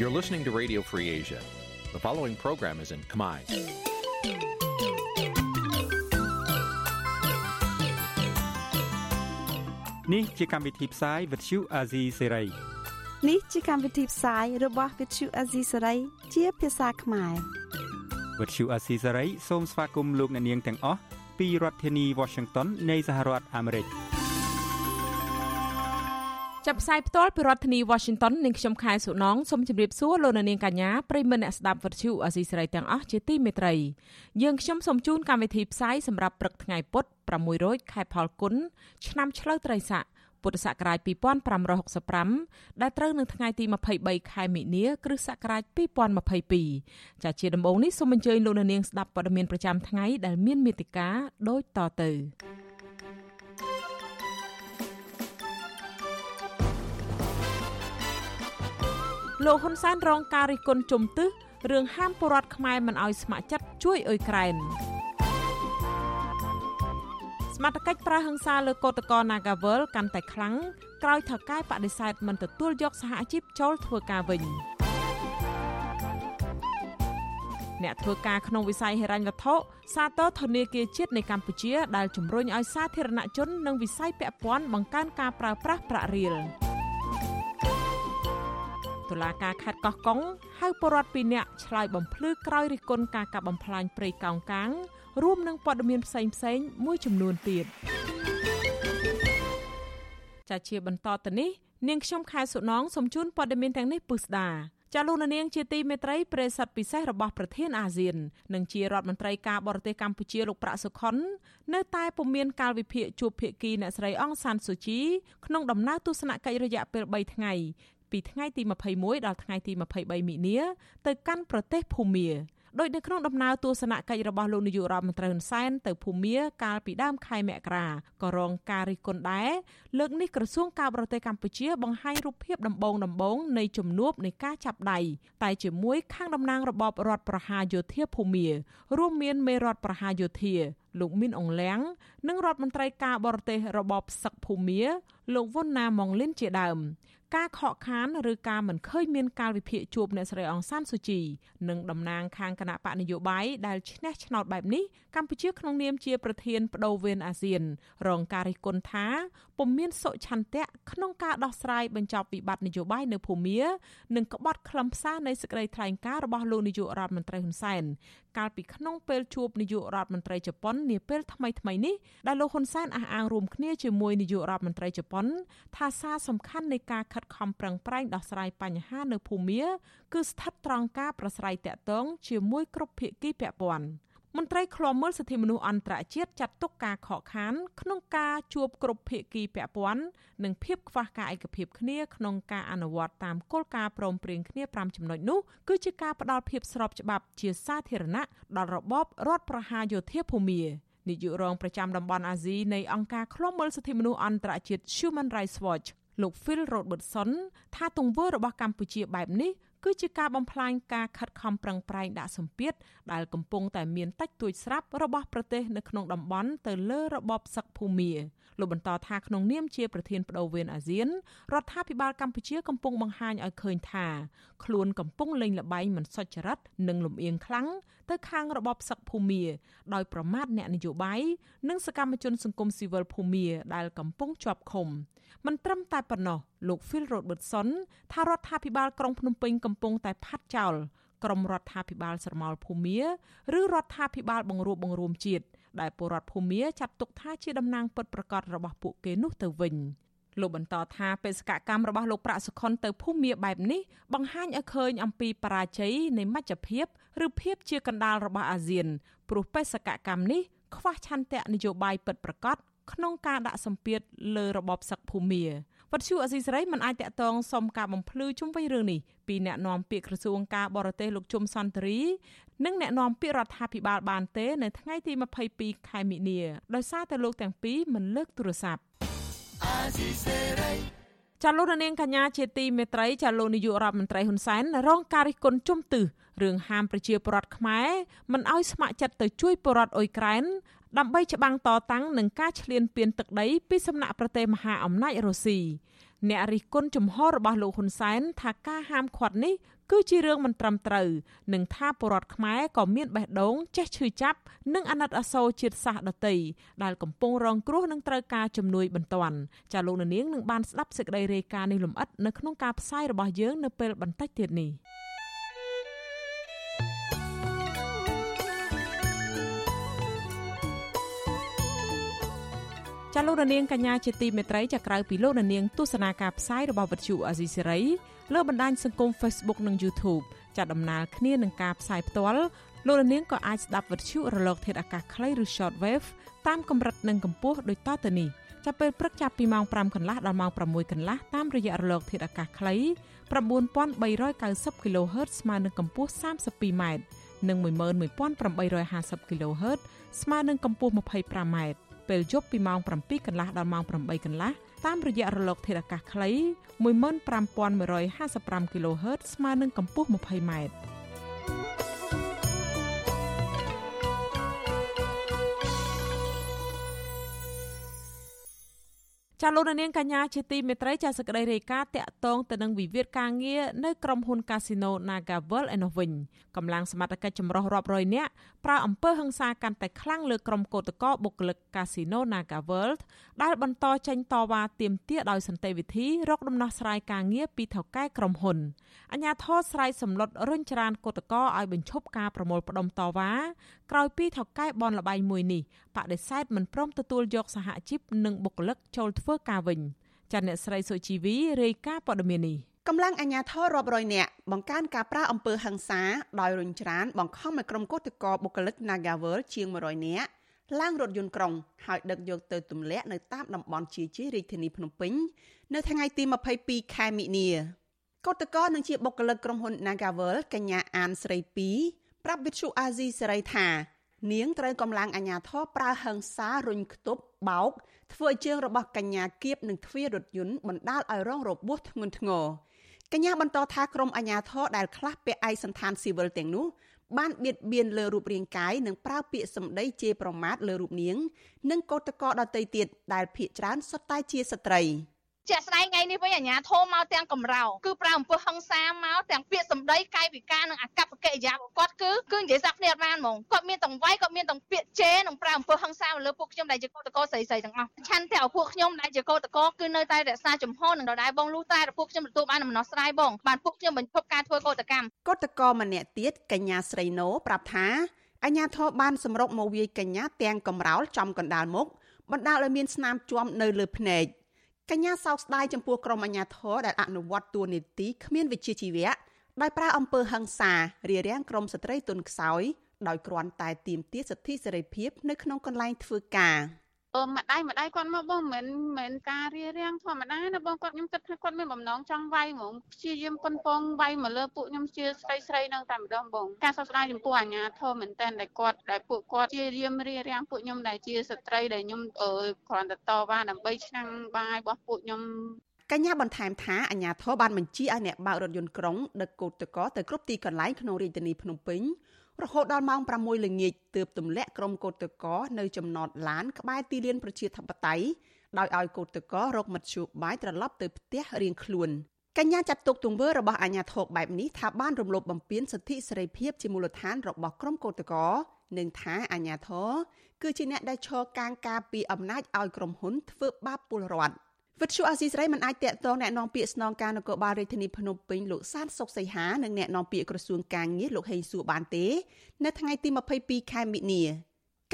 You're listening to Radio Free Asia. The following program is in Khmer. នេះជាកម្មវិធីផ្សាយ Vuthu Azizi Serai នេះជាកម្មវិធីផ្សាយរបស់ Vuthu Azizi Serai ជាភាសាខ្មែរ Vuthu Azizi Serai សូមស្វាគមន៍លោកអ្នកនាងទាំងអស់ពីរដ្ឋធានី Washington នៃសហរដ្ឋអាមេរិក ចាប់ផ្សាយផ្ទាល់ពីរដ្ឋធានី Washington នាងខ្ញុំខែសុណងសូមជម្រាបសួរលោកអ្នកនាងកញ្ញាប្រិយមិត្តអ្នកស្ដាប់វិទ្យុអាស៊ីសេរីទាំងអស់ជាទីមេត្រីយើងខ្ញុំសូមជូនកម្មវិធីផ្សាយសម្រាប់ព្រឹកថ្ងៃពុធ6រោចខែផលគុណឆ្នាំឆ្លូវត្រីស័កពុទ្ធសករាជ2565ដែលត្រូវនៅថ្ងៃទី23ខែមិនិនាគ្រិស្តសករាជ2022ចាជាដំបូងនេះសូមអញ្ជើញលោកអ្នកនាងស្ដាប់ព័ត៌មានប្រចាំថ្ងៃដែលមានមេតិការដូចតទៅ លោកហ៊ុនសែនរងការរិះគន់ជំទឹះរឿងហាមពលរដ្ឋខ្មែរមិនអោយស្ម័គ្រចិត្តជួយអ៊ុយក្រែនសមត្ថកិច្ចប្រើហិង្សាលើកោតក្រ Nagavel កាន់តែខ្លាំងក្រោយថៅកែបដិសេធមិនទទួលយកសហជីពចូលធ្វើការវិញអ្នកធ្វើការក្នុងវិស័យហិរញ្ញវត្ថុសាទរធនាគារជាតិនៃកម្ពុជាដែលជំរុញឲ្យសាធារណជននិងវិស័យពាក់ព័ន្ធបង្កើនការប្រើប្រាស់ប្រាក់រៀល តុលាការខេត្តកោះកុងហៅពលរដ្ឋ2នាក់ឆ្លើយបំភ្លឺក្រោយរិះគន់ការកាប់បំផ្លាញព្រៃកោងកាងរួមនឹងព័ត៌មានផ្សេងផ្សេងមួយចំនួនទៀតចាជាបន្តទៅនេះនាងខ្ញុំខែសុណងសូមជូនព័ត៌មានទាំងនេះពិស្ដាចាលោកនាងជាទីមេត្រីប្រិស័តពិសេសរបស់ប្រធានអាស៊ាននិងជារដ្ឋមន្ត្រីការបរទេសកម្ពុជាលោកប្រាក់សុខុននៅតែពុំមានកាលវិភាគជួបភាគីអ្នកស្រីអងសានស៊ូជីក្នុងដំណើរទស្សនកិច្ចរយៈពេល3ថ្ងៃ ពីថ្ងៃទី21ដល់ថ្ងៃទី23មិនិនាទៅកាន់ប្រទេសភូមាដោយនៅក្នុងដំណើរទស្សនកិច្ចរបស់លោកនាយករដ្ឋមន្ត្រីហ៊ុនសែនទៅភូមាកាលពីដើមខែមករាក៏រងការរិះគន់ដែរលើកនេះក្រសួងការបរទេសកម្ពុជាបង្ហាញរូបភាពដំបងដំបងនៃជំនួបនៃការចាប់ដៃតែជាមួយខាងតំណាងរបបរដ្ឋប្រហារយោធាភូមារួមមានមេរដ្ឋប្រហារយោធាលោកមីនអងលៀងនិងរដ្ឋមន្ត្រីការបរទេសរបបសឹកភូមាលោកវុនណាម៉ុងលិនជាដើម ការខកខានឬការមិនឃើញមានការវិភាគជួបអ្នកស្រីអងសានស៊ូជីនិងតំណាងខាងគណៈបកនយោបាយដែលឈ្នះឆ្នោតបែបនេះកម្ពុជាក្នុងនាមជាប្រធានបដូវវេនអាស៊ាន រងការរិះគន់ថាពុំមានសុឆន្ទៈក្នុងការដោះស្រាយបញ្ចប់វិបត្តិនយោបាយនៅភូមានិងក្បត់ខ្លឹមសារនៃសេចក្តីថ្លែងការណ៍របស់លោកនាយករដ្ឋមន្ត្រីហ៊ុនសែនកាលពីក្នុងពេលជួបនាយករដ្ឋមន្ត្រីជប៉ុននាពេលថ្មីៗនេះដែលលោកហ៊ុនសែនអះអាងរួមគ្នាជាមួយនាយករដ្ឋមន្ត្រីជប៉ុនថាសារសំខាន់នៃការខិតខំប្រឹងប្រែងដោះស្រាយបញ្ហានៅភូមាគឺស្ថិតត្រង់ការប្រស្រ័យតាក់ទងជាមួយគ្រប់ភាគីពាក់ព័ន្ធ មន្ត្រីឃ្លាំមើលសិទ្ធិមនុស្សអន្តរជាតិចាត់ទុកការខកខាន ក្នុងការជួបគ្រប់ភាគីពាក់ព័ន្ធនិងភាពខ្វះការឯកភាពគ្នាក្នុងការអនុវត្តតាមគោលការណ៍ព្រមព្រៀងគ្នា5ចំណុចនោះគឺជាការផ្ដល់ភាពស្របច្បាប់ជាសាធារណៈដល់របបរដ្ឋប្រហារយោធាភូមានាយករងប្រចាំតំបន់អាស៊ីនៃអង្គការឃ្លាំមើលសិទ្ធិមនុស្សអន្តរជាតិ Human Rights Watch លោក Phil Robertson ថាទង្វើរបស់កម្ពុជាបែបនេះ គឺជាការបំផ្លាញការខិតខំប្រឹងប្រែងដាក់សម្ពាធដែលកំពុងតែមានតិចតួចស្រាប់របស់ប្រទេសនៅក្នុងតំបន់ទៅលើរបបសឹកភូមាលោកបន្តថាក្នុងនាមជាប្រធានបដូវវេនអាស៊ានរដ្ឋាភិបាលកម្ពុជាកំពុងបង្ហាញឲ្យឃើញថាខ្លួនកំពុងលេងល្បែងមិនសុចរិតនិងលំអៀងខ្លាំងទៅខាងរបបសឹកភូមាដោយប្រមាថអ្នកនយោបាយនិងសកម្មជនសង្គមស៊ីវិលភូមាដែលកំពុងជាប់ឃុំមិនត្រឹមតែប៉ុណ្ណោះ លោក Phil Robertson ថារដ្ឋាភិបាលក្រុងភ្នំពេញកំពុងតែផាត់ចោលក្រមរដ្ឋាភិបាលស្រមោលភូមាឬរដ្ឋាភិបាលបង្រួបបង្រួមជាតិដែលពលរដ្ឋភូមាចាត់ទុកថាជាតំណាងពិតប្រាកដរបស់ពួកគេនោះទៅវិញលោកបន្តថាបេសកកម្មរបស់លោកប្រាក់សុខុនទៅភូមាបែបនេះបង្ហាញឲ្យឃើញអំពីបរាជ័យនៃមជ្ឈភាពឬភាពជាកណ្ដាលរបស់អាស៊ានព្រោះបេសកកម្មនេះខ្វះឆន្ទៈនយោបាយពិតប្រាកដក្នុងការដាក់សម្ពាធលើរបបសឹកភូមា វត្តឈូអសីសេរីមិនអាចតកតងសុំការបំភ្លឺជុំវិញរឿងនេះពីអ្នកនាំពាក្យក្រសួងការបរទេសលោកជុំសន្តិរីនិងអ្នកនាំពាក្យរដ្ឋាភិបាលបានទេនៅថ្ងៃទី22ខែមិនិនាដោយសារតែលោកទាំងពីរមិនលើកទូរស័ព្ទចាលោកនាងកញ្ញាជាទីមេត្រីចាលោកនាយករដ្ឋមន្ត្រីហ៊ុនសែនរងការរិះគន់ជំទឹះ រឿងហាមប្រជាពលរដ្ឋខ្មែរមិនអោយស្ម័គ្រចិត្តទៅជួយពលរដ្ឋអ៊ុយក្រែនដើម្បីច្បាំងតតាំងនឹងការឈ្លានពានទឹកដីពីសំណាក់ប្រទេសមហាអំណាចរុស្ស៊ីអ្នករិះគន់ជំហររបស់លោកហ៊ុនសែនថាការហាមឃាត់នេះគឺជារឿងមិនត្រឹមត្រូវនិងថាពលរដ្ឋខ្មែរក៏មានបេះដូងចេះឈឺចាប់និងអាណិតអាសូរជាតិសាសន៍ដទៃដែលកំពុងរងគ្រោះនឹងត្រូវការជំនួយបន្ទាន់ចាលោកនាងនឹងបានស្ដាប់សេចក្តីរាយការណ៍នេះលម្អិតនៅក្នុងការផ្សាយរបស់យើងនៅពេលបន្តិចទៀតនេះ ចាលោករនាងកញ្ញាជាទីមេត្រីចាក្រៅពីលោករនាងទស្សនាការផ្សាយរបស់វិទ្យុអាស៊ីសេរីលើបណ្ដាញសង្គម Facebook និង YouTube ចាដំណើរគ្នានឹងការផ្សាយផ្ទាល់លោករនាងក៏អាចស្ដាប់វិទ្យុរលក ធាតុអាកាសខ្លីឬ Shortwave តាមកម្រិតនិងកម្ពស់ដូចតទៅនេះចាប់ពេលព្រឹកចាប់ពីម៉ោង5កន្លះដល់ម៉ោង6កន្លះតាមរយៈរលក ធាតុអាកាសខ្លី9390 kHz ស្មើនឹងកម្ពស់ 32m និង11850 kHz ស្មើនឹងកម្ពស់ 25m ពេលយប់ពីម៉ោង7កន្លះដល់ម៉ោង8កន្លះតាមរយៈរលកធាតុអាកាសខ្លី15155 kHz ស្មើនឹងកម្ពស់ 20m ចាលោកនាងកញ្ញាជាទីមេត្រីចាសក្តីរាយការណ៍តាក់ទងទៅនឹងវិវាទការងារនៅក្រុមហ៊ុន Casino NagaWorld ឯនោះវិញកម្លាំងសមត្ថកិច្ចចម្រុះរាប់រយនាក់ប្រើអំពើហិង្សាកាន់តែខ្លាំងលើក្រុមកោតក្របុគ្គលិក Casino NagaWorld ដែលបន្តចេញតវ៉ាទាមទារដោយសន្តិវិធីរកដំណោះស្រាយការងារពីថៅកែក្រុមហ៊ុនអញ្ញាធរស្រ័យសម្លុតរុញច្រានកោតក្រឲ្យបញ្ឈប់ការប្រមូលផ្ដុំតវ៉ាក្រោយពីថៅកែបនលបៃមួយនេះបដិសេធមិនព្រមទទួលយកសហជីពនិងបុគ្គលិកចូលធ្វើការវិញចាអ្នកស្រីសុជីវីរាយការណ៍ព័ត៌មាននេះកម្លាំងអាជ្ញាធររាប់រយនាក់បង្កើនការប្រើអំពើហិង្សាដោយរុញច្រានបង្ខំឲ្យក្រុមកោតក្របុគ្គលិក Nagavel ជាង100នាក់ឡើងរថយន្តក្រុងហើយដឹកយកទៅទម្លាក់នៅតាមតំបន់ជាជារាជធានីភ្នំពេញនៅថ្ងៃទី22ខែមិនិនាកោតក្រនឹងជាបុគ្គលិកក្រុមហ៊ុន Nagavel កញ្ញាអានស្រី2ប្រាប់វិទ្យុអាស៊ីសេរីថានាងត្រូវកម្លាំងអាជ្ញាធរប្រើហិង្សារុញខ្ទប់ បោកធ្វើឲ្យជើងរបស់កញ្ញាគៀបនឹងទ្វាររថយន្តបណ្ដាលឲ្យរងរបួសធ្ងន់ធ្ងរកញ្ញាបន្តថាក្រុមអាជ្ញាធរដែលខ្លះពាក់ឯកសន្តានស៊ីវិលទាំងនោះបានបៀតបៀនលើរូបរាងកាយនិងប្រើពាក្យសម្ដីជេរប្រមាថលើរូបនាង និងកោតក្រដទៃទៀតដែលភ ieck ច្រើនសុទ្ធតែជាស្ត្រី។ ជាក់ស្ដែងថ្ងៃនេះវិញអាជ្ញាធរមកទាំងកំរោគឺប្រើអំពើហិង្សាមកទាំងពាក្យសម្ដីកាយវិការនិងអកប្បកិរិយារបស់គាត់គឺគឺនិយាយសាក់គ្នាអត់បានហ្មងគាត់មានទាំងវាយគាត់មានទាំងពាក្យជេរនិងប្រើអំពើហិង្សាមកលើពួកខ្ញុំដែលជាកោតក្រស្រីស្រីទាំងអស់ឆាន់តែឲ្យពួកខ្ញុំដែលជាកោតក្រគឺនៅតែរក្សាជំហរនិងដដែលបងលុះតែពួកខ្ញុំទទួលបានដំណោះស្រាយបងបានពួកខ្ញុំបញ្ឈប់ការធ្វើកោតកម្មកោតក្រម្នាក់ទៀតកញ្ញាស្រីណូប្រាប់ថាអញ្ញាធរបានសម្រុកមកវាយកញ្ញាទាំងកំរោលចំកណ្ដាលមុខបណ្ដាលឲ្យមានស្នាមជាំនៅលើភ្នែក កញ្ញាសោកស្ដាយចំពោះក្រុមអាជ្ញាធរដែលអនុវត្តទួលនីតិគ្មានវិជ្ជាជីវៈដោយប្រើអំពើហិង្សារារាំងក្រុមស្ត្រីទុនខ្សោយដោយគ្រាន់តែទាមទារសិទ្ធិសេរីភាពនៅក្នុងកន្លែងធ្វើការ។ អឺម្ដាយម្ដាយគាត់មកបងមិនមែនការរៀបរៀងធម្មតាណាបងគាត់ខ្ញុំគិតថាគាត់មានបំណងចង់វាយហ្មងព្យាយាមប៉ុនប៉ងវាយមកលើពួកខ្ញុំជាស្រីស្រីនឹងតែម្ដងបងការសោកស្ដាយចំពោះអាញាធមមែនតើដែលគាត់ដែលពួកគាត់ព្យាយាមរៀបរៀងពួកខ្ញុំដែលជាស្ត្រីដែលខ្ញុំអឺគ្រាន់តែតវ៉ាដើម្បីឆ្នាំងបាយរបស់ពួកខ្ញុំកញ្ញាបន្ថែមថាអាញាធរបានបញ្ជាឲ្យអ្នកបើករថយន្តក្រុងដឹកកូតតកទៅគ្រប់ទីកន្លែងក្នុងរាជធានីភ្នំពេញ រហូតដល់ម៉ោង6ល្ងាចទើបទម្លាក់ក្រុមកោតតកនៅចំណតឡានក្បែរទីលានប្រជាធិបតេយ្យដោយឲ្យកោតតករកមធ្យោបាយត្រឡប់ទៅផ្ទះរៀងខ្លួនកញ្ញាចាត់ទុកទង្វើរបស់អាញាធរបែបនេះថាបានរំលោភបំពានសិទ្ធិសេរីភាពជាមូលដ្ឋានរបស់ក្រុមកោតក្រនិងថាអាញាធរគឺជាអ្នកដែលឈរកាងការពីអំណាចឲ្យក្រុមហ៊ុនធ្វើបាបពលរដ្ឋ វិទ្យុអាស៊ីស្រីមិនអាចតាក់ទងអ្នកនាំពាក្យស្នងការនគរបាលរាជធានីភ្នំពេញលោកសានសុកសីហានិងអ្នកនាំពាក្យក្រសួងការងារលោកហេងសួរបានទេ នៅថ្ងៃទី22ខែមិនិនា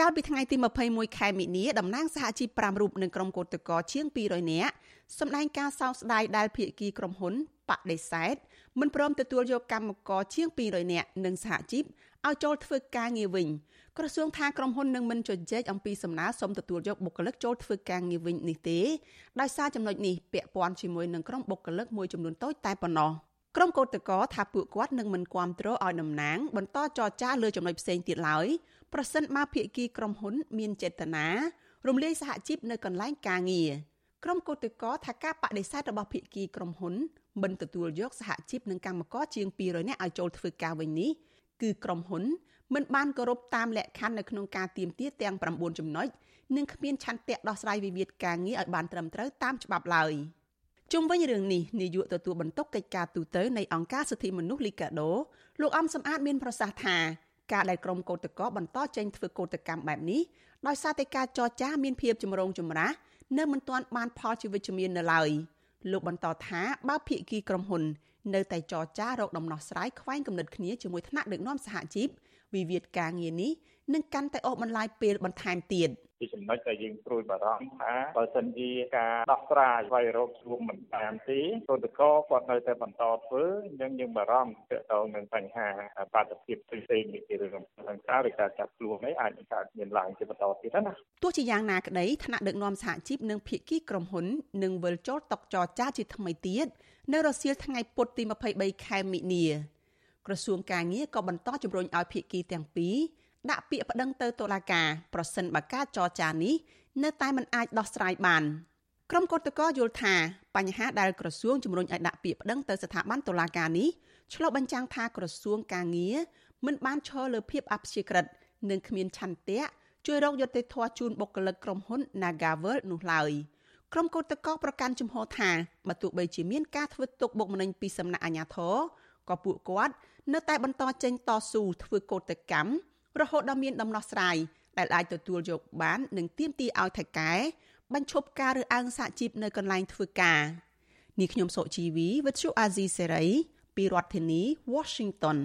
កាលពីថ្ងៃទី21ខែមិនិនាតំណាងសហជីព5រូបនិងក្រុមកោតក្រជាង200នាក់សម្ដែងការសោកស្ដាយដែលភាគីក្រុមហ៊ុនបដិសេធមិនព្រមទទួលយកកម្មករជាង200នាក់និងសហជីព ឲ្យចូលធ្វើការងារវិញក្រសួងថាក្រុមហ៊ុននឹងមិនជជែកអំពីសំណើសុំទទួលយកបុគ្គលិកចូលធ្វើការងារវិញនេះទេដោយសារចំណុចនេះពាក់ព័ន្ធជាមួយនឹងក្រុមបុគ្គលិកមួយចំនួនតូចតែប៉ុណ្ណោះក្រុមកោតក្រថាពួកគាត់នឹងមិនគាំទ្រឲ្យតំណាងបន្តចរចាលើចំណុចផ្សេងទៀតឡើយប្រសិនបើភាគីក្រុមហ៊ុនមានចេតនារំលាយសហជីពនៅកន្លែងការងារក្រុមកោតក្រថាការបដិសេធរបស់ភាគីក្រុមហ៊ុនមិនទទួលយកសហជីពនិងកម្មករជាង200នាក់ឲ្យចូលធ្វើការវិញនេះ គឺក្រុមហ៊ុនមិនបានគោរពតាមលក្ខខណ្ឌនៅក្នុងការទៀមទាទាំង9ចំណុចនិងគ្មានឆន្ទៈដោះស្រាយវិវាទការងារឲ្យបានត្រឹមត្រូវតាមច្បាប់ឡើយជុំវិញរឿងនេះនាយកទទួលបន្ទុកកិច្ចការទូតនៃអង្គការសិទ្ធិមនុស្សលីកាដូលោកអំសំអាតមានប្រសាសន៍ថាការដែលក្រុមកោតក្របន្តចេញធ្វើកោតកម្មបែបនេះដោយសារតែការចរចាមានភាពចម្រូងចម្រាសនៅមិនទាន់បានផលជាវិជ្ជមាននៅឡើយលោកបន្តថាបើភាគីក្រុមហ៊ុន នៅតែចរចារកដំណោះស្រាយខ្វែងគំនិតគ្នាជាមួយថ្នាក់ដឹកនាំសហជីពវិវាទការងារនេះនឹងកាន់តែអូសបន្លាយពេលបន្ថែមទៀត។ជាចំណុចដែលយើងព្រួយបារម្ភថាបើសិនជាការដោះស្រាយស្វែងរកជួបមិនបានទេគឧតកគាត់នៅតែបន្តធ្វើអញ្ចឹងយើងបារម្ភទាក់ទងនឹងបញ្ហាបាតុភិបផ្សេងៗនេះជារឿងខាងក្រៅឬការចាប់ខ្លួននេះអាចនឹងកើតមានឡើងជាបន្តទៀតណាទោះជាយ៉ាងណាក្តីថ្នាក់ដឹកនាំសហជីពនិងភាគីក្រុមហ៊ុននឹងវិលចូលតុចរចាជាថ្មីទៀត នៅរសៀលថ្ងៃពុធទី23ខែមិនិនាក្រសួងការងារក៏បន្តជំរុញឲ្យភាគីទាំងពីរដាក់ពាក្យប្តឹងទៅតុលាការប្រសិនបើការចរចានេះនៅតែមិនអាចដោះស្រាយបានក្រុមកោតក្រយល់ថាបញ្ហាដែលក្រសួងជំរុញឲ្យដាក់ពាក្យប្តឹងទៅស្ថាប័នតុលាការនេះឆ្លុះបញ្ចាំងថាក្រសួងការងារមិនបានឈរលើភាពអព្យាក្រឹតនិងគ្មានឆន្ទៈជួយរកយុត្តិធម៌ជូនបុគ្គលិកក្រុមហ៊ុន Nagavel នោះឡើយ ក្រុមកោតក្រប្រកាន់ជំហរថាបើទោះបីជាមានការធ្វើទុកបុកម្នេញពីសំណាក់អាជ្ញាធរក៏ពួកគាត់នៅតែបន្តចេញតស៊ូធ្វើកោតកម្មរហូតដល់មានដំណោះស្រាយដែលអាចទទួលយកបាននិងទាមទារឲ្យថៃកែបញ្ឈប់ការរើសអើងសហជីពនៅកន្លែងធ្វើការនេះខ្ញុំសុជីវីវិទ្យុអាស៊ីសេរីពីរដ្ឋធានី Washington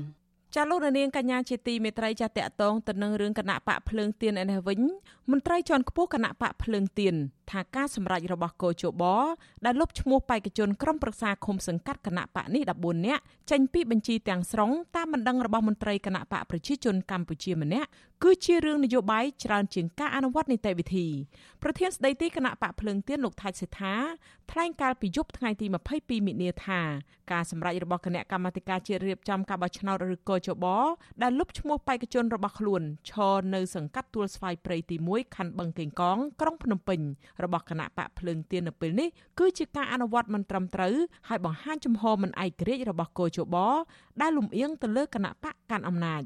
ចាលោកនាងកញ្ញាជាទីមេត្រីចាតកតងទៅនឹងរឿងគណៈបកភ្លើងទៀនឯនេះវិញមន្ត្រីជាន់ខ្ពស់គណៈបកភ្លើងទៀនថាការសម្រេចរបស់កោជបដែលលុបឈ្មោះបេក្ខជនក្រុមប្រឹក្សាឃុំសង្កាត់គណៈបកនេះ14នាក់ចេញពីបញ្ជីទាំងស្រុងតាមបណ្ដឹងរបស់មន្ត្រីគណៈបកប្រជាជនកម្ពុជាម្នាក់ គឺជារឿងនយោបាយច្រើនជាងការអនុវត្តនីតិវិធីប្រធានស្ដីទីគណៈបកភ្លើងទៀនលោកថៃសេដ្ឋាថ្លែងកាលពីយប់ថ្ងៃទី22មិនិនាថាការសម្រេចរបស់គណៈកម្មាធិការជាតិរៀបចំការបោះឆ្នោតឬកោជបដែលលុបឈ្មោះបេក្ខជនរបស់ខ្លួនឈរនៅសង្កាត់ទួលស្វាយព្រៃទី1ខណ្ឌបឹងកេងកងក្រុងភ្នំពេញរបស់គណៈបកភ្លើងទៀននៅពេលនេះគឺជាការអនុវត្តមិនត្រឹមត្រូវហើយបង្ហាញជំហរមិនឯករាជ្យរបស់កោជបដែលលំអៀងទៅលើគណៈបកកាន់អំណាច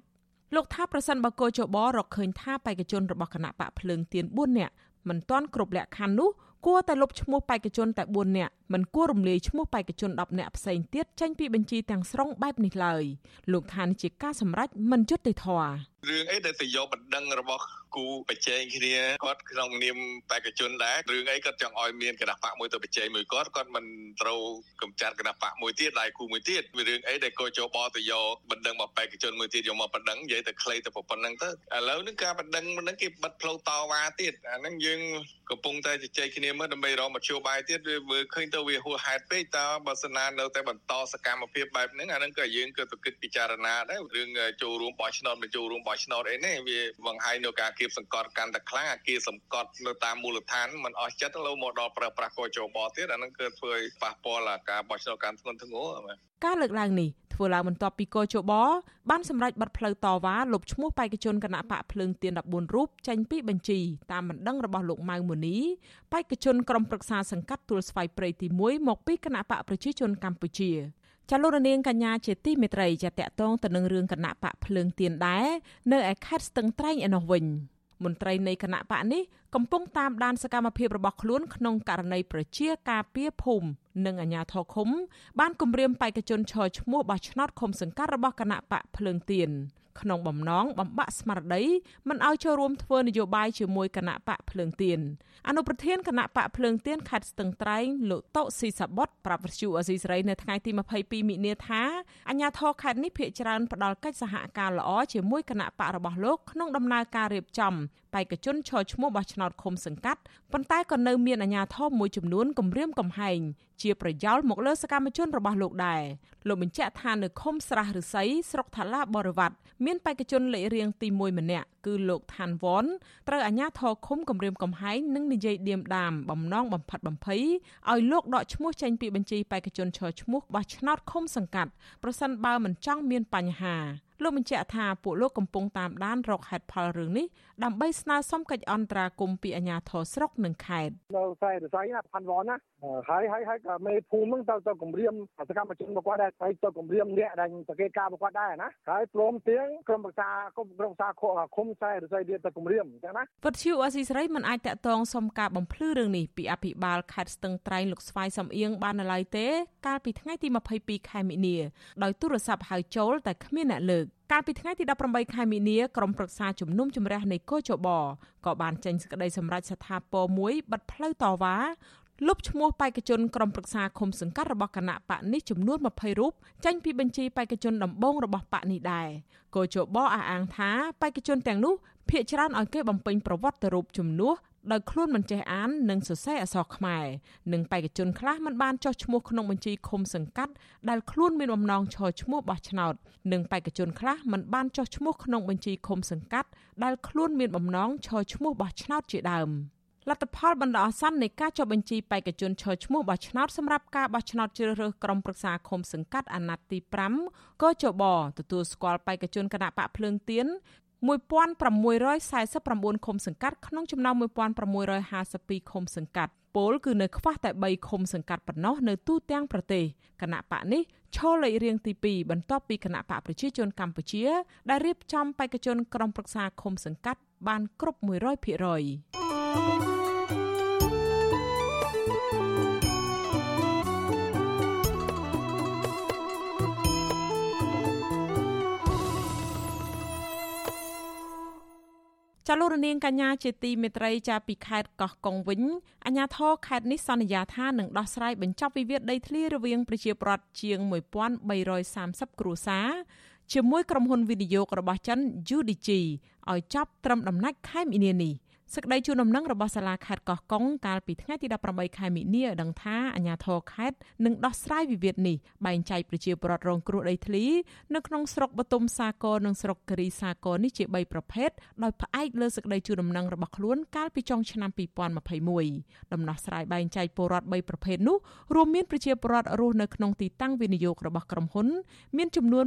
លោកថាប្រសិនបើកោជបរកឃើញថាបេក្ខជនរបស់គណៈបកភ្លើងទៀន4នាក់មិនទាន់គ្រប់លក្ខខណ្ឌនោះគួរតែលុបឈ្មោះបេក្ខជនតែ4នាក់មិនគួររំលាយឈ្មោះបេក្ខជន10នាក់ផ្សេងទៀតចេញពីបញ្ជីទាំងស្រុងបែបនេះឡើយលោកថានេះជាការសម្រេចមិនយុត្តិធម៌រឿងអីដែលទៅយកបណ្ដឹងរបស់គូប្រជែងគ្នាគាត់ក្នុងនាមបេក្ខជនដែររឿងអីគាត់ចង់ឲ្យមានគណៈបកមួយទៅប្រជែងមួយគាត់គាត់មិនត្រូវកំចាត់គណៈបកមួយទៀតដៃគូមួយទៀតវារឿងអីដែលកោចោបទៅយកបណ្ដឹងមកបេក្ខជនមួយទៀតយកមកបណ្ដឹងនិយាយទៅខ្លីទៅប៉ុណ្្នឹងទៅឥឡូវនេះការបណ្ដឹងមិនហ្នឹងគេបិទផ្លូវតវ៉ាទៀតអាហ្នឹងយើងកំពុងតែជជែកគ្នាមើលដើម្បីរកមធ្យោបាយទៀតវាមើលឃើញទៅវាហួសហេតុពេកតើបើសិនណានៅតែបន្តសកម្មភាពបែបហ្នឹងអាហ្នឹងក៏យើងក៏ទៅគិតពិចារណាដែររឿងចូលរួមបោះឆ្នោតមិនចូលរួមបោះឆ្នោតអីនេះវាបង្ហាញនៅការគៀបសង្កត់កាន់តែខ្លាំងអាគារសង្កត់នៅតាមមូលដ្ឋានมันអស់ចិត្តលោមកដល់ប្រើប្រាស់កោជបទៀតអាហ្នឹងគឺធ្វើឲ្យប៉ះពាល់អាការបោះឆ្នោតកាន់ធ្ងន់ធ្ងរការលើកឡើងនេះ ធ្វើឡើងបន្ទាប់ពីកោជបបានសម្រេចបិទផ្លូវតវ៉ាលុបឈ្មោះបេក្ខជនគណៈបកភ្លើងទៀន14រូបចេញពីបញ្ជីតាមបណ្ដឹងរបស់លោកម៉ៅមូនីបេក្ខជនក្រុមប្រឹក្សាសង្កាត់ទួលស្វាយព្រៃទី1មកពីគណៈបកប្រជាជនកម្ពុជាចាលោករនាងកញ្ញាជាទីមេត្រីចាតកតងទៅនឹងរឿងគណៈបកភ្លើងទៀនដែរនៅឯខេត្តស្ទឹងត្រែងឯនោះវិញ មន្ត្រីនៃគណៈបកនេះកំពុងតាមដានសកម្មភាពរបស់ខ្លួនក្នុងករណីប្រជាការពារភូមិនិងអាជ្ញាធរឃុំបានគម្រាមបេក្ខជនឈរឈ្មោះបោះឆ្នោតឃុំសង្កាត់របស់គណៈបកភ្លើងទៀន ក្នុងបំណងបំបាក់ស្មារតីមិនឲ្យចូលរួមធ្វើនយោបាយជាមួយគណៈបកភ្លើងទៀនអនុប្រធានគណៈបកភ្លើងទៀនខេត្តស្ទឹងត្រែងលោកតូស៊ីសាបុតប្រាប់វិទ្យុអេស៊ីសរ៉ៃនៅថ្ងៃទី22មិនិនាថាអាជ្ញាធរខេត្តនេះភាគច្រើនផ្ដល់កិច្ចសហការល្អជាមួយគណៈបករបស់លោកក្នុងដំណើរការរៀបចំបេក្ខជនឈរឈ្មោះបោះឆ្នោតឃុំសង្កាត់ប៉ុន្តែក៏នៅមានអាជ្ញាធរមួយចំនួនគំរាមកំហែង ជាប្រយោលមកលើសកម្មជនរបស់លោកដែរលោកបញ្ជាក់ថានៅឃុំស្រះឫស្សីស្រុកថាឡាបរិវត្តមានបេក្ខជនលេខរៀងទី1ម្នាក់គឺលោកឋានវ៉នត្រូវអាជ្ញាធរឃុំគម្រាមកំហែងនិងនិយាយឌៀមដាមបំណងបំផិតបំភ័យឲ្យលោកដកឈ្មោះចេញពីបញ្ជីបេក្ខជនឈរឈ្មោះបោះឆ្នោតឃុំសង្កាត់ប្រសិនបើមិនចង់មានបញ្ហា លោកបញ្ជាក់ថាពួកលោកកំពុងតាមដានរកហេតុផលរឿងនេះដើម្បីស្នើសុំកិច្ចអន្តរាគមន៍ពីអាជ្ញាធរស្រុកនិងខេត្តនៅខ្សែរស័យណាផាន់វ៉នណាហើយហើយហើយក៏មេភូមិហ្នឹងទៅទៅគម្រាមសកម្មជនរបស់គាត់ដែរហើយទៅគម្រាមអ្នកដែលសង្កេតការរបស់គាត់ដែរណាហើយព្រមទាំងក្រុមប្រឹក្សាគុំក្រុមប្រឹក្សាឃុំខ្សែរស័យទៀតទៅគម្រាមអញ្ចឹងណាវត្តឈូអស៊ីសេរីមិនអាចតាក់ទងសុំការបំភ្លឺរឿងនេះពីអភិបាលខេត្តស្ទឹងត្រែងលោកស្វាយសំអៀងបាននៅឡើយទេ កាលពីថ្ងៃទី22ខែមិនិនាដោយទូរស័ព្ទហៅចូលតែគ្មានអ្នកលើកកាលពីថ្ងៃទី18ខែមីនាក្រុមប្រឹក្សាជំនុំជម្រះនៃកោចបក៏បានចេញសេចក្តីសម្រេចស្ថាពរមួយបិទផ្លូវតវ៉ាលុបឈ្មោះបេក្ខជនក្រុមប្រឹក្សាឃុំសង្កាត់របស់គណៈបកនេះចំនួន20រូបចេញពីបញ្ជីបេក្ខជនដំបូងរបស់បកនេះដែរកោជបអះអាងថាបេក្ខជនទាំងនោះភាកច្រើនឲ្យគេបំពេញប្រវត្តិរូបជំនួស ដោយខ្លួនមិនចេះអាននិងសរសេរអក្សរខ្មែរនិងបេក្ខជនខ្លះមិនបានចុះឈ្មោះក្នុងបញ្ជីឃុំសង្កាត់ដែលខ្លួនមានបំណងឈរឈ្មោះបោះឆ្នោតនិងបេក្ខជនខ្លះមិនបានចុះឈ្មោះក្នុងបញ្ជីឃុំសង្កាត់ដែលខ្លួនមានបំណងឈរឈ្មោះបោះឆ្នោតជាដើមលទ្ធផលបណ្ដោះអាសន្ននៃការចុះបញ្ជីបេក្ខជនឈរឈ្មោះបោះឆ្នោតសម្រាប់ការបោះឆ្នោតជ្រើសរើសក្រុមប្រឹក្សាឃុំសង្កាត់អាណត្តិទី5ក៏ចបទទួលស្គាល់បេក្ខជនគណៈបកភ្លើងទៀន 1649ឃុំសង្កាត់ក្នុងចំណោម1652ឃុំសង្កាត់ពលគឺនៅខ្វះតែ3ឃុំសង្កាត់ប៉ុណ្ណោះនៅទូទាំងប្រទេសគណៈបកនេះឈរលេខរៀងទី2បន្ទាប់ពីគណៈបកប្រជាជនកម្ពុជាដែលរៀបចំបេក្ខជនក្រុមប្រឹក្សាឃុំសង្កាត់បានគ្រប់100% ចាលោករនាងកញ្ញាជាទីមេត្រីចាពីខេត្តកោះកុងវិញអាជ្ញាធរខេត្តនេះសន្យាថានឹងដោះស្រាយបញ្ចប់វិវាទដីធ្លីរវាងប្រជាប្រដ្ឋជាង1330គ្រួសារជាមួយក្រុមហ៊ុនវិនិយោគរបស់ចិន UDG ឲ្យចប់ត្រឹមដំណាច់ខែមីនានេះ សេចក្តីជូនដំណឹងរបស់សាលាខេត្តកោះកុងកាលពីថ្ងៃទី18ខែមិនិនាឲ្យដឹងថាអាជ្ញាធរខេត្តនឹងដោះស្រាយវិវាទនេះបែងចែកប្រជាពលរដ្ឋរងគ្រោះដីធ្លីនៅក្នុងស្រុកបតុមសាគរនិងស្រុកគិរីសាគរនេះជា3ប្រភេទដោយផ្អែកលើសេចក្តីជូនដំណឹងរបស់ខ្លួនកាលពីចុងឆ្នាំ2021ដំណោះស្រាយបែងចែកពលរដ្ឋ3ប្រភេទនោះរួមមានប្រជាពលរដ្ឋរស់នៅក្នុងទីតាំងវិនិយោគរបស់ក្រុមហ៊ុន មានចំនួន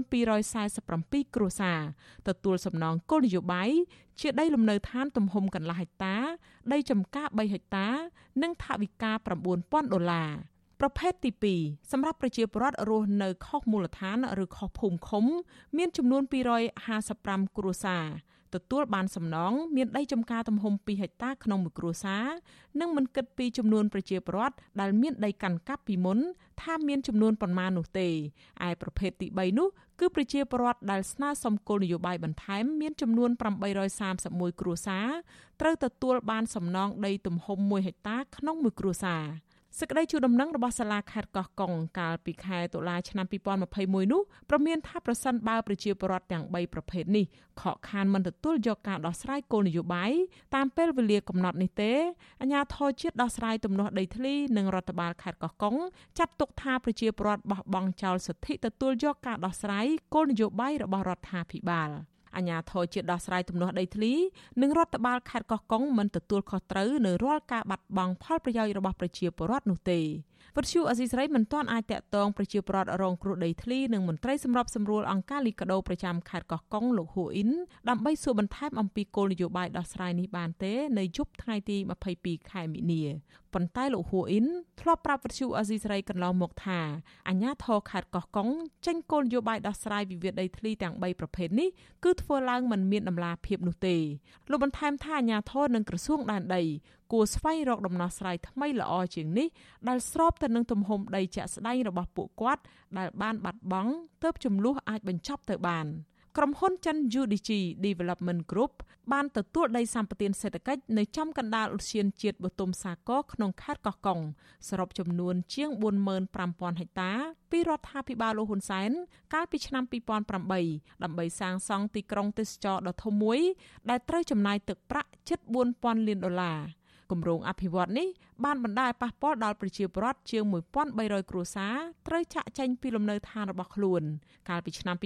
247គ្រួសារទទួលសំណងគោលនយោបាយ ជាដីលំនៅឋានទំហំកន្លះហិកតា ដីចម្ការ3ហិកតា និងថវិកា9000ដុល្លារប្រភេទទី2សម្រាប់ប្រជាពលរដ្ឋរស់នៅខុសមូលដ្ឋាន ឬខុសភូមិឃុំ មានចំនួន255គ្រួសារ ទទួលបានសំណងមានដីចំការទំហំ2ហិកតាក្នុងមួយគ្រួសារនិងមិនគិតពីចំនួនប្រជាពលរដ្ឋដែលមានដីកាន់កាប់ពីមុនថាមានចំនួនប៉ុន្មាននោះទេឯប្រភេទទី3នោះគឺប្រជាពលរដ្ឋដែលស្នើសុំគោលនយោបាយបន្ថែមមានចំនួន831គ្រួសារត្រូវទទួលបានសំណងដីទំហំ1ហិកតាក្នុងមួយគ្រួសារ សេចក្តីជូនដំណឹងរបស់សាលាខេត្តកោះកុងកាលពីខែតុលាឆ្នាំ2021នោះប្រមានថាប្រសិនបើប្រជាពលរដ្ឋទាំង3ប្រភេទនេះខកខានមិនទទួលយកការដោះស្រាយគោលនយោបាយតាមពេលវេលាកំណត់នេះទេអាជ្ញាធរជាតិដោះស្រាយទំនាស់ដីធ្លីនិងរដ្ឋបាលខេត្តកោះកុងចាត់ទុកថាប្រជាពលរដ្ឋបោះបង់ចោលសិទ្ធិទទួលយកការដោះស្រាយគោលនយោបាយរបស់រដ្ឋាភិបាល។ អាជ្ញាធរជាតិដោះស្រាយទំនាស់ដីធ្លីនិងរដ្ឋបាលខេត្តកោះកុងមិនទទួលខុសត្រូវនៅរាល់ការបាត់បង់ផលប្រយោជន៍របស់ប្រជាពលរដ្ឋនោះទេវិទ្យុអសីស្រីមិនទាន់អាចតាក់ទងប្រជាពលរដ្ឋរងគ្រោះដីធ្លីនិងមន្ត្រីសម្របសម្រួលអង្គការលីកាដូប្រចាំខេត្តកោះកុងលោកហ៊ូអ៊ីនដើម្បីសួរបន្ថែមអំពីគោលនយោបាយដោះស្រាយនេះបានទេនៅយប់ថ្ងៃទី22ខែមិនិនាប៉ុន្តែលោកហ៊ូអ៊ីនធ្លាប់ប្រាប់វិទ្យុអសីស្រីកន្លងមកថាអាញាធរខេត្តកោះកុងចេញគោលនយោបាយដោះស្រាយវិវាទដីធ្លីទាំង3ប្រភេទនេះគឺធ្វើឡើងមិនមានដំណាភាពនោះទេលោកបន្ថែមថាអាញាធរនិងក្រសួងដែនដី គួរស្វែងរកដំណោះស្រាយថ្មីល្អជាងនេះដែលស្របទៅនឹងទំហំដីជាក់ស្ដែងរបស់ពួកគាត់ដែលបានបាត់បង់ទើបចំនួនអាចបញ្ចប់ទៅបានក្រុមហ៊ុនចិន UDG Development Group បានទទួលដីសម្បត្តិសេដ្ឋកិច្ចនៅចំកណ្ដាលឧទ្យានជាតិបទុមសាគរក្នុងខេត្តកោះកុងសរុបចំនួនជាង45000ហិកតាពីរដ្ឋាភិបាលលោកហ៊ុនសែនកាលពីឆ្នាំ2008ដើម្បីសាងសង់ទីក្រុងទេសចរដ៏ធំមួយដែលត្រូវចំណាយទឹកប្រាក់ជិត4000លានដុល្លារ គម្រោងអភិវឌ្ឍនេះបានបណ្ដាលឲ្យប៉ះពាល់ដល់ប្រជាពលរដ្ឋជាង1300គ្រួសារត្រូវចាក់ចែងពីលំនៅឋានរបស់ខ្លួន កាលពីឆ្នាំ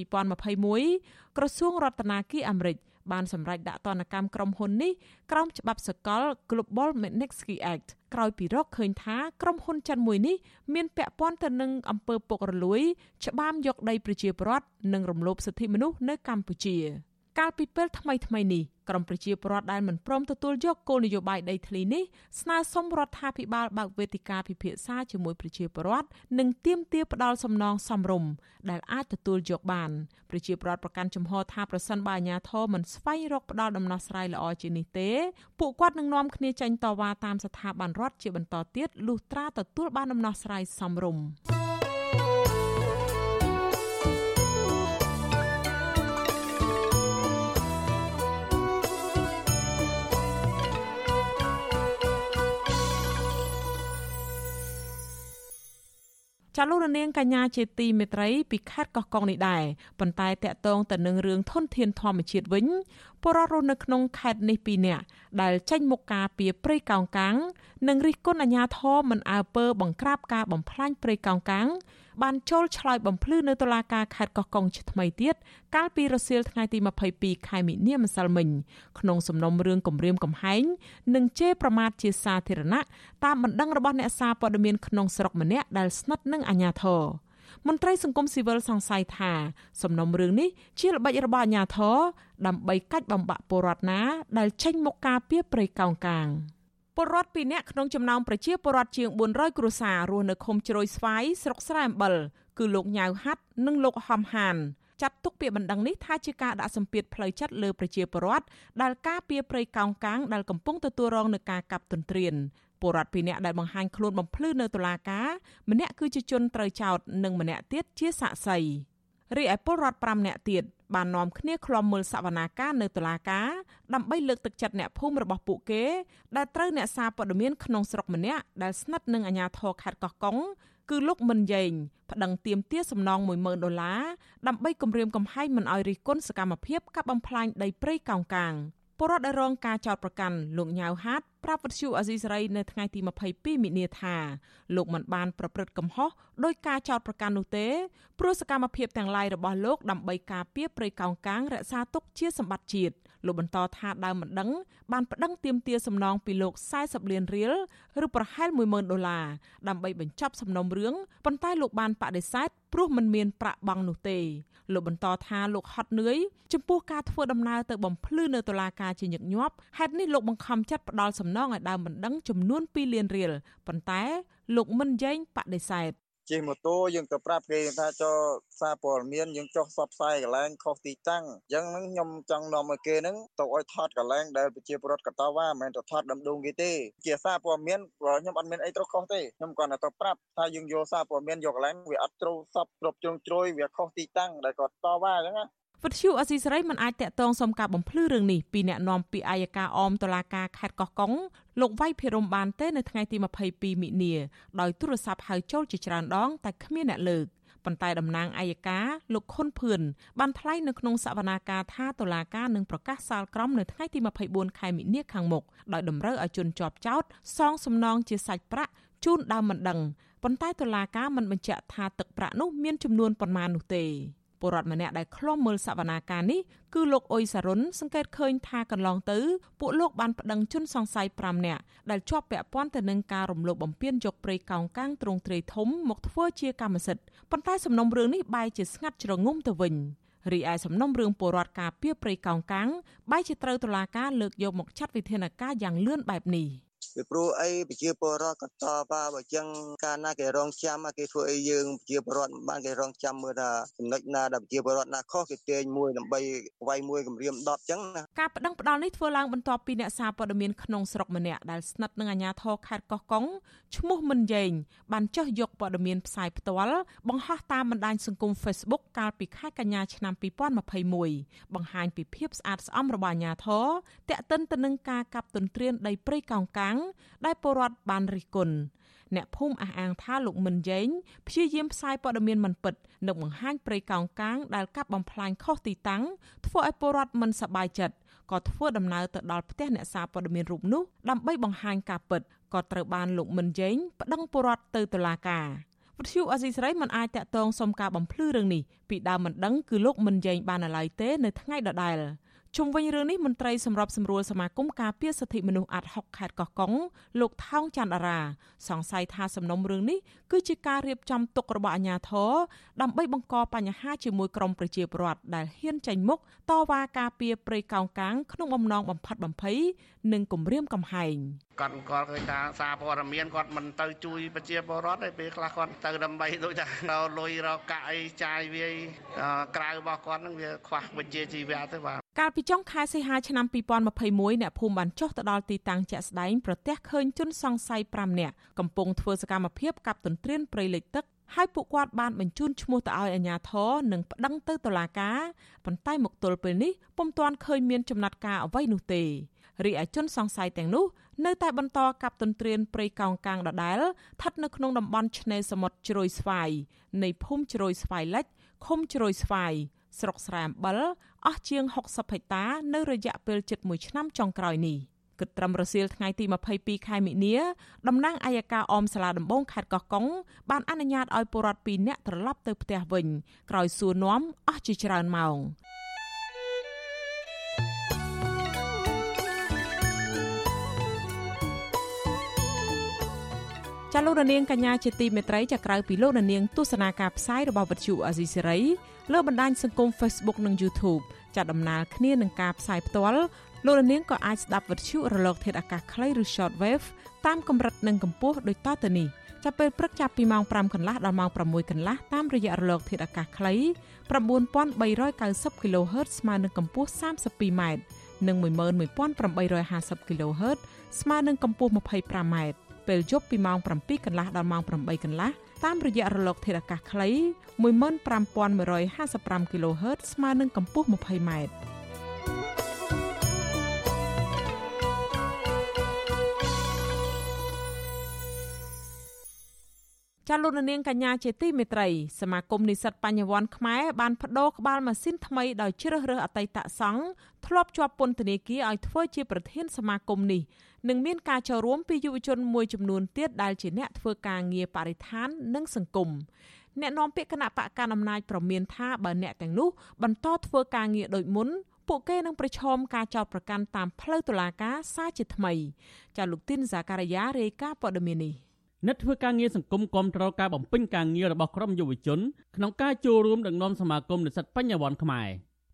2021ក្រសួងរដ្ឋាភិបាលអាមេរិកបានសម្រេចដាក់ទណ្ឌកម្មក្រុមហ៊ុននេះក្រោមច្បាប់សកល Global Magnitsky Act ក្រោយពីរកឃើញថាក្រុមហ៊ុនចិនមួយនេះមានពាក់ព័ន្ធទៅនឹងអំពើពុករលួយ ច្បាមយកដីប្រជាពលរដ្ឋនិងរំលោភសិទ្ធិមនុស្សនៅកម្ពុជា។ កាលពីពេលថ្មីថ្មីនេះក្រមប្រជាពលរដ្ឋដែលមិនព្រមទទួលយកគោលនយោបាយដីធ្លីនេះស្នើសុំរដ្ឋាភិបាលបើកវេទិកាពិភាក្សាជាមួយប្រជាពលរដ្ឋនិងទាមទារផ្ដាល់សំណងសមរម្យដែលអាចទទួលយកបានប្រជាពលរដ្ឋប្រកាន់ជំហរថាប្រសិនបើអាជ្ញាធរមិនស្វែងរកផ្ដាល់ដំណោះស្រាយល្អជាងនេះទេពួកគាត់នឹងនាំគ្នាចេញតវ៉ាតាមស្ថាប័នរដ្ឋជាបន្តទៀតលុះត្រាទទួលបានដំណោះស្រាយសមរម្យ ចាលោករនាងកញ្ញាជាទីមេត្រីពីខេត្តកោះកុងនេះដែរប៉ុន្តែតកតងទៅនឹងរឿងធនធានធម្មជាតិវិញពលរដ្ឋរស់នៅក្នុងខេត្តនេះពីរនាក់ដែលចេញមុខការពីព្រៃកោងកាំងនិងរិះគន់អាជ្ញាធរមិនអើពើបង្ក្រាបការបំផ្លាញព្រៃកោងកាំង បានចូលឆ្លើយបំភ្លឺនៅតុលាការខេត្តកោះកុងជាថ្មីទៀតកាលពីរសៀលថ្ងៃទី22ខែមីនាម្សិលមិញក្នុងសំណុំរឿងគម្រាមកំហែងនិងជេរប្រមាថជាសាធារណៈតាមបណ្ដឹងរបស់អ្នកសារព័ត៌មានក្នុងស្រុកម្នាក់ដែលស្និទ្ធនឹងអាជ្ញាធរមន្ត្រីសង្គមស៊ីវិលសង្ស័យថាសំណុំរឿងនេះជាល្បិចរបស់អាជ្ញាធរដើម្បីកាច់បំបាក់ពលរដ្ឋណាដែលចេញមកការពារព្រៃកោងកាង។ ពលរដ្ឋពីរនាក់ក្នុងចំណោមប្រជាពលរដ្ឋជាង400គ្រួសាររស់នៅឃុំជ្រោយស្វាយស្រុកស្រែអំបិលគឺលោកញ៉ៅហាត់និងលោកហំហានចាត់ទុកពាក្យបណ្ដឹងនេះថាជាការដាក់សម្ពាធផ្លូវចិត្តលើប្រជាពលរដ្ឋដែលការពារព្រៃកោងកាងដែលកំពុងទទួលរងនឹងការកាប់ទន្ទ្រានពលរដ្ឋពីរនាក់ដែលបង្ហាញខ្លួនបំភ្លឺនៅតុលាការម្នាក់គឺជាជនត្រូវចោទនិងម្នាក់ទៀតជាសាក្សី រីឯពលរដ្ឋ5នាក់ទៀតបាននាំគ្នាឃ្លាំមើលសវនាការនៅតុលាការដើម្បីលើកទឹកចិត្តអ្នកភូមិរបស់ពួកគេ ដែលត្រូវអ្នកសារព័ត៌មានក្នុងស្រុកម្នាក់ដែលស្និទ្ធនឹងអាជ្ញាធរខេត្តកោះកុងគឺលោកមិនយែងប្តឹងទាមទារសំណង10000ដុល្លារដើម្បីគម្រាមកំហែងមិនឲ្យរិះគន់សកម្មភាពកាប់បំផ្លាញដីព្រៃកោងកាង ពលរដ្ឋដែលរងការចោទប្រកាន់លោកញ៉ៅហាតប្រាប់វិទ្យុអាស៊ីសេរីនៅថ្ងៃទី22មិនិនាថាលោកមិនបានប្រព្រឹត្តកំហុសដោយការចោទប្រកាន់នោះទេព្រោះសកម្មភាពទាំងឡាយរបស់លោកដើម្បីការពារព្រៃកោងកាងរក្សាទុកជាសម្បត្តិជាតិ លោកបន្តថាដើមមិនដឹងបានប្តឹងទាមទារសំណងពីលោក40លានរៀលឬប្រហែល10000ដុល្លារដើម្បីបញ្ចប់សំណុំរឿងប៉ុន្តែលោកបានបដិសេធព្រោះមិនមានប្រាក់បង់នោះទេលោកបន្តថាលោកហត់នឿយចំពោះការធ្វើដំណើរទៅបំភ្លឺនៅតុលាការជាញឹកញាប់ហេតុនេះលោកបង្ខំចិត្តផ្ដាល់សំណងឲ្យដើមបណ្ដឹងចំនួន2លានរៀលប៉ុន្តែលោកមិនយែងបដិសេធ ជិះម៉ូតូយើងទៅប្រាប់គេថាចុះសារព័ត៌មានយើងចុះសបផ្សាយកន្លែងខុសទីតាំងអញ្ចឹងហ្នឹងខ្ញុំចង់នាំឲ្យគេហ្នឹងទៅឲ្យថតកន្លែងដែលប្រជាពលរដ្ឋកតវ៉ាមិនមែនទៅថតដំដងគេទេជាសារព័ត៌មានខ្ញុំអត់មានអីត្រូវខុសទេខ្ញុំគ្រាន់តែទៅប្រាប់ថាយើងយកសារព័ត៌មានយកកន្លែងវាអត់ត្រូវសបគ្រប់ជ្រុងជ្រោយវាខុសទីតាំងដែលគាត់តវ៉ាអញ្ចឹងណា វិទ្យុអស៊ីសេរីមិនអាចតាក់ទងសុំការបំភ្លឺរឿងនេះពីអ្នកនាំពាក្យអัยការអមតុលាការខេត្តកោះកុងលោកវៃភិរមបានទេនៅថ្ងៃទី22មិនិនាដោយទូរស័ព្ទហៅចូលជាច្រើនដងតែគ្មានអ្នកលើកប៉ុន្តែតំណាងអัยការលោកខុនភឿនបានថ្លែងនៅក្នុងសវនាការថាតុលាការនឹងប្រកាសសាលក្រមនៅថ្ងៃទី24ខែមិនិនាខាងមុខដោយតម្រូវឲ្យជនជាប់ចោតសងសំណងជាសាច់ប្រាក់ជូនដើមមិនដឹងប៉ុន្តែតុលាការមិនបញ្ជាក់ថាទឹកប្រាក់នោះមានចំនួនប៉ុន្មាននោះទេ ពលរដ្ឋម្នាក់ដែលឃ្លាំមើលសវនាការនេះគឺលោកអ៊ុយសារុនសង្កេតឃើញថាកន្លងទៅពួកលោកបានប្តឹងជនសង្ស័យ5នាក់ដែលជាប់ពាក់ព័ន្ធទៅនឹងការរំលោភបំពានយកព្រៃកោងកាងទ្រង់ទ្រាយធំមកធ្វើជាកម្មសិទ្ធិប៉ុន្តែសំណុំរឿងនេះបែរជាស្ងាត់ជ្រងំទៅវិញរីឯសំណុំរឿងពលរដ្ឋការពារព្រៃកោងកាងបែរជាត្រូវតុលាការលើកយកមកចាត់វិធានការយ៉ាងលឿនបែបនេះ។ ពីព្រោះអីប្រជាពលរដ្ឋក៏តបបើអញ្ចឹងកាលណាគេរងចាំគេធ្វើអីយើងប្រជាពលរដ្ឋបានគេរងចាំមើលថាចំណុចណាដែលប្រជាពលរដ្ឋណាខុសគេទាញមួយដើម្បីវាយមួយគម្រាម10អញ្ចឹងណាការប្តឹងផ្ដាល់នេះធ្វើឡើងបន្ទាប់ពីអ្នកសារព័ត៌មានក្នុងស្រុកម្នាក់ដែលស្និទ្ធនឹងអាជ្ញាធរខេត្តកោះកុងឈ្មោះមិនយែងបានចុះយកព័ត៌មានផ្សាយផ្ទាល់បង្ហោះតាមបណ្ដាញសង្គម Facebook កាលពីខែកញ្ញាឆ្នាំ2021បង្ហាញពីភាពស្អាតស្អំរបស់អាជ្ញាធរតាក់ទិនទៅនឹងការកាប់ទន្ទ្រានដីព្រៃកោងកាងដែលពលរដ្ឋបានរិះគន់អ្នកភូមិអះអាងថាលោកមិនយែងព្យាយាមផ្សាយព័ត៌មានមិនពិតនិងបង្ហាញព្រៃកោងកាងដែលកាប់បំផ្លាញខុសទីតាំងធ្វើឲ្យពលរដ្ឋមិនសប្បាយចិត្តក៏ធ្វើដំណើរទៅដល់ផ្ទះអ្នកសារព័ត៌មានរូបនោះដើម្បីបង្ហាញការពិតក៏ត្រូវបានលោកមិនយែងប្តឹងពលរដ្ឋទៅតុលាការវិទ្យុអស៊ីសេរីមិនអាចតាក់ទងសុំការបំភ្លឺរឿងនេះពីដើមមិនដឹងគឺលោកមិនយែងបានឡើយទេនៅថ្ងៃដដែល ជុំវិញរឿងនេះមន្ត្រីសម្របសម្រួលសមាគមការពារសិទ្ធិមនុស្សអាត់ហុកខេត្តកោះកុងលោកថោងច័ន្ទអារាសង្ស័យថាសំណុំរឿងនេះគឺជាការរៀបចំទុករបស់អាជ្ញាធរដើម្បីបង្កបញ្ហាជាមួយក្រុមប្រជាពលរដ្ឋដែលហ៊ានចេញមុខតវ៉ាការពារព្រៃកោងកាងក្នុងបំណងបំផិតបំភ័យនិងគំរាមកំហែងគាត់គាត់ឃើញថាសារព័ត៌មានគាត់មិនទៅជួយប្រជាពលរដ្ឋទេពេលខ្លះគាត់ទៅដើម្បីដូចថារលុយរកកាក់អីចាយវាក្រៅរបស់គាត់នឹងវាខ្វះវិជ្ជាជីវៈទៅបាទកាលពីចុងខែសីហាឆ្នាំ2021អ្នកភូមិបានចុះទៅដល់ទីតាំងជាក់ស្ដែងប្រទះឃើញជនសង្ស័យ5នាក់កំពុងធ្វើសកម្មភាពកាប់ទន្ទ្រានព្រៃលិចទឹកហើយពួកគាត់បានបញ្ជូនឈ្មោះទៅឲ្យអាជ្ញាធរនិងប្តឹងទៅតុលាការប៉ុន្តែមកទល់ពេលនេះពុំទាន់ឃើញមានចំណាត់ការអ្វីនោះទេរីឯជនសង្ស័យទាំងនោះនៅតែបន្តកាប់ទន្ទ្រានព្រៃកោងកាងដដែលស្ថិតនៅក្នុងតំបន់ឆ្នេរសមុទ្រជ្រោយស្វាយនៃភូមិជ្រោយស្វាយលិចឃុំជ្រោយស្វាយស្រុកស្រែអំបិល អស់ជាង60ហិកតានៅរយៈពេលជិត1ឆ្នាំចុងក្រោយនេះគិតត្រឹមរសៀលថ្ងៃទី22ខែមិនិនាតំណាងអัยការអមសាលាដំបងខេត្តកោះកុងបានអនុញ្ញាតឲ្យពលរដ្ឋ2នាក់ត្រឡប់ទៅផ្ទះវិញក្រោយសួរនាំអស់ជាច្រើនម៉ោង។ចាលោករនាងកញ្ញាជាទីមេត្រីចាក្រៅពីលោករនាងទស្សនាការផ្សាយរបស់វិទ្យុអាស៊ីសេរី លើបណ្ដាញសង្គម Facebook និង YouTube ចាដំណើរគ្នានឹងការផ្សាយផ្ទាល់លោករនាងក៏អាចស្ដាប់វិទ្យុរលក ធាតុអាកាសខ្លីឬ Shortwave តាមកម្រិតនិងកម្ពស់ដូចតទៅនេះចាប់ពេលព្រឹកចាប់ពីម៉ោង5កន្លះដល់ម៉ោង6កន្លះតាមរយៈរលក ធាតុអាកាសខ្លី9390 kHz ស្មើនឹងកម្ពស់ 32m និង11850 kHz ស្មើនឹងកម្ពស់ 25m ពេលយប់ពីម៉ោង7កន្លះដល់ម៉ោង8កន្លះតាមរយៈរលកធាតុអាកាសខ្លី15155 kHz ស្មើនឹងកម្ពស់ 20m ចាលោកនាងកញ្ញាជាទីមេត្រីសមាគមនិស្សិតបញ្ញវន្តខ្មែរបានបដូរក្បាលម៉ាស៊ីនថ្មីដោយជ្រើសរើសអតីតសង្ឃធ្លាប់ជាប់ពន្ធនាគារឲ្យធ្វើជាប្រធានសមាគមនេះនិងមានការចូលរួមពីយុវជនមួយចំនួនទៀតដែលជាអ្នកធ្វើការងារបរិស្ថាននិងសង្គមអ្នកនាំពាក្យគណៈបកកណ្ដាលអំណាចប្រមានថាបើអ្នកទាំងនោះបន្តធ្វើការងារដូចមុនពួកគេនឹងប្រឈមការចោទប្រកាន់តាមផ្លូវតុលាការសារជាថ្មីចាលោកទីនសាការីយ៉ារាយការណ៍ព័ត៌មាននេះ អ្នកធ្វើការងារសង្គមគាំទ្រការបំពេញការងាររបស់ក្រុមយុវជនក្នុងការចូលរួមដឹកនាំសមាគមនិស្សិតបញ្ញវន្តខ្មែរ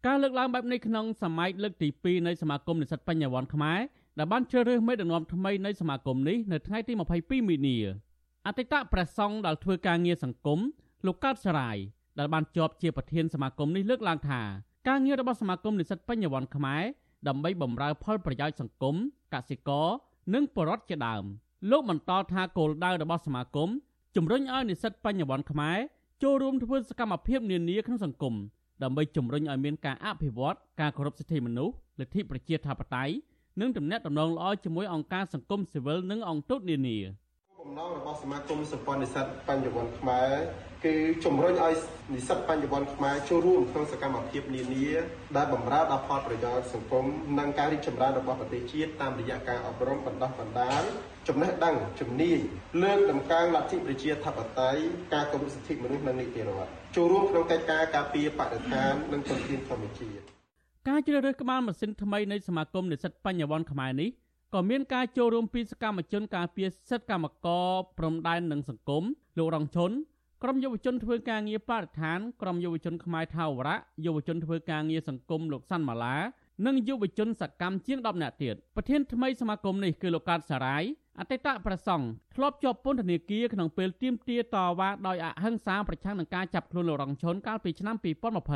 ការលើកឡើងបែបនេះក្នុងសម័យលើកទី2នៃសមាគមនិស្សិតបញ្ញវន្តខ្មែរដែលបានជ្រើសរើសមេដឹកនាំថ្មីនៃសមាគមនេះនៅថ្ងៃទី22មីនាអតីតព្រះសង្ឃដែលធ្វើការងារសង្គមលោកកើតសរាយដែលបានជាប់ជាប្រធានសមាគមនេះលើកឡើងថាការងាររបស់សមាគមនិស្សិតបញ្ញវន្តខ្មែរដើម្បីបម្រើផលប្រយោជន៍សង្គមកសិករនិងបរិវត្តជាដើម លោកបន្តថាគោលដៅរបស់សមាគមជំរុញឲ្យនិស្សិតបញ្ញវន្តខ្មែរចូលរួមធ្វើសកម្មភាពនានាក្នុងសង្គមដើម្បីជំរុញឲ្យមានការអភិវឌ្ឍការគោរពសិទ្ធិមនុស្សលទ្ធិប្រជាធិបតេយ្យនិងទំនាក់ទំនងល្អជាមួយអង្គការសង្គមស៊ីវិលនិងអង្គទូតនានាបំណងរបស់សមាគមសម្ព័ន្ធនិស្សិតបញ្ញវន្តខ្មែរគឺជំរុញឲ្យនិស្សិតបញ្ញវន្តខ្មែរចូលរួមក្នុងសកម្មភាពនានាដែលបម្រើដល់ផលប្រយោជន៍សង្គមនិងការរីកចម្រើនរបស់ប្រទេសជាតិតាមរយៈការអប់រំបណ្ដុះបណ្ដាល ចំណេះដឹងជំនាញលើកតម្កើងលទ្ធិប្រជាធិបតេយ្យការគោរពសិទ្ធិមនុស្សនិងនីតិរដ្ឋចូលរួមក្នុងកិច្ចការការពារបរិស្ថាននិងធនធានធម្មជាតិការជ្រើសរើសក្បាលម៉ាស៊ីនថ្មីនៃសមាគមនិស្សិតបញ្ញវន្តខ្មែរនេះក៏មានការចូលរួមពីសកម្មជនការពារសិទ្ធិកម្មករព្រំដែននិងសង្គមលោករងឈុនក្រុមយុវជនធ្វើការងារបរិស្ថានក្រុមយុវជនខ្មែរថាវរៈយុវជនធ្វើការងារសង្គមលោកសាន់ម៉ាឡានិងយុវជនសកម្មជាង10នាក់ទៀតប្រធានថ្មីសមាគមនេះគឺលោកកើតសារាយ អតីតប្រសង់ធ្លាប់ជាប់ពន្ធនាគារក្នុងពេលទាមទារតវ៉ាដោយអហិង្សាប្រឆាំងនឹងការចាប់ខ្លួនលោករងឈុនកាលពីឆ្នាំ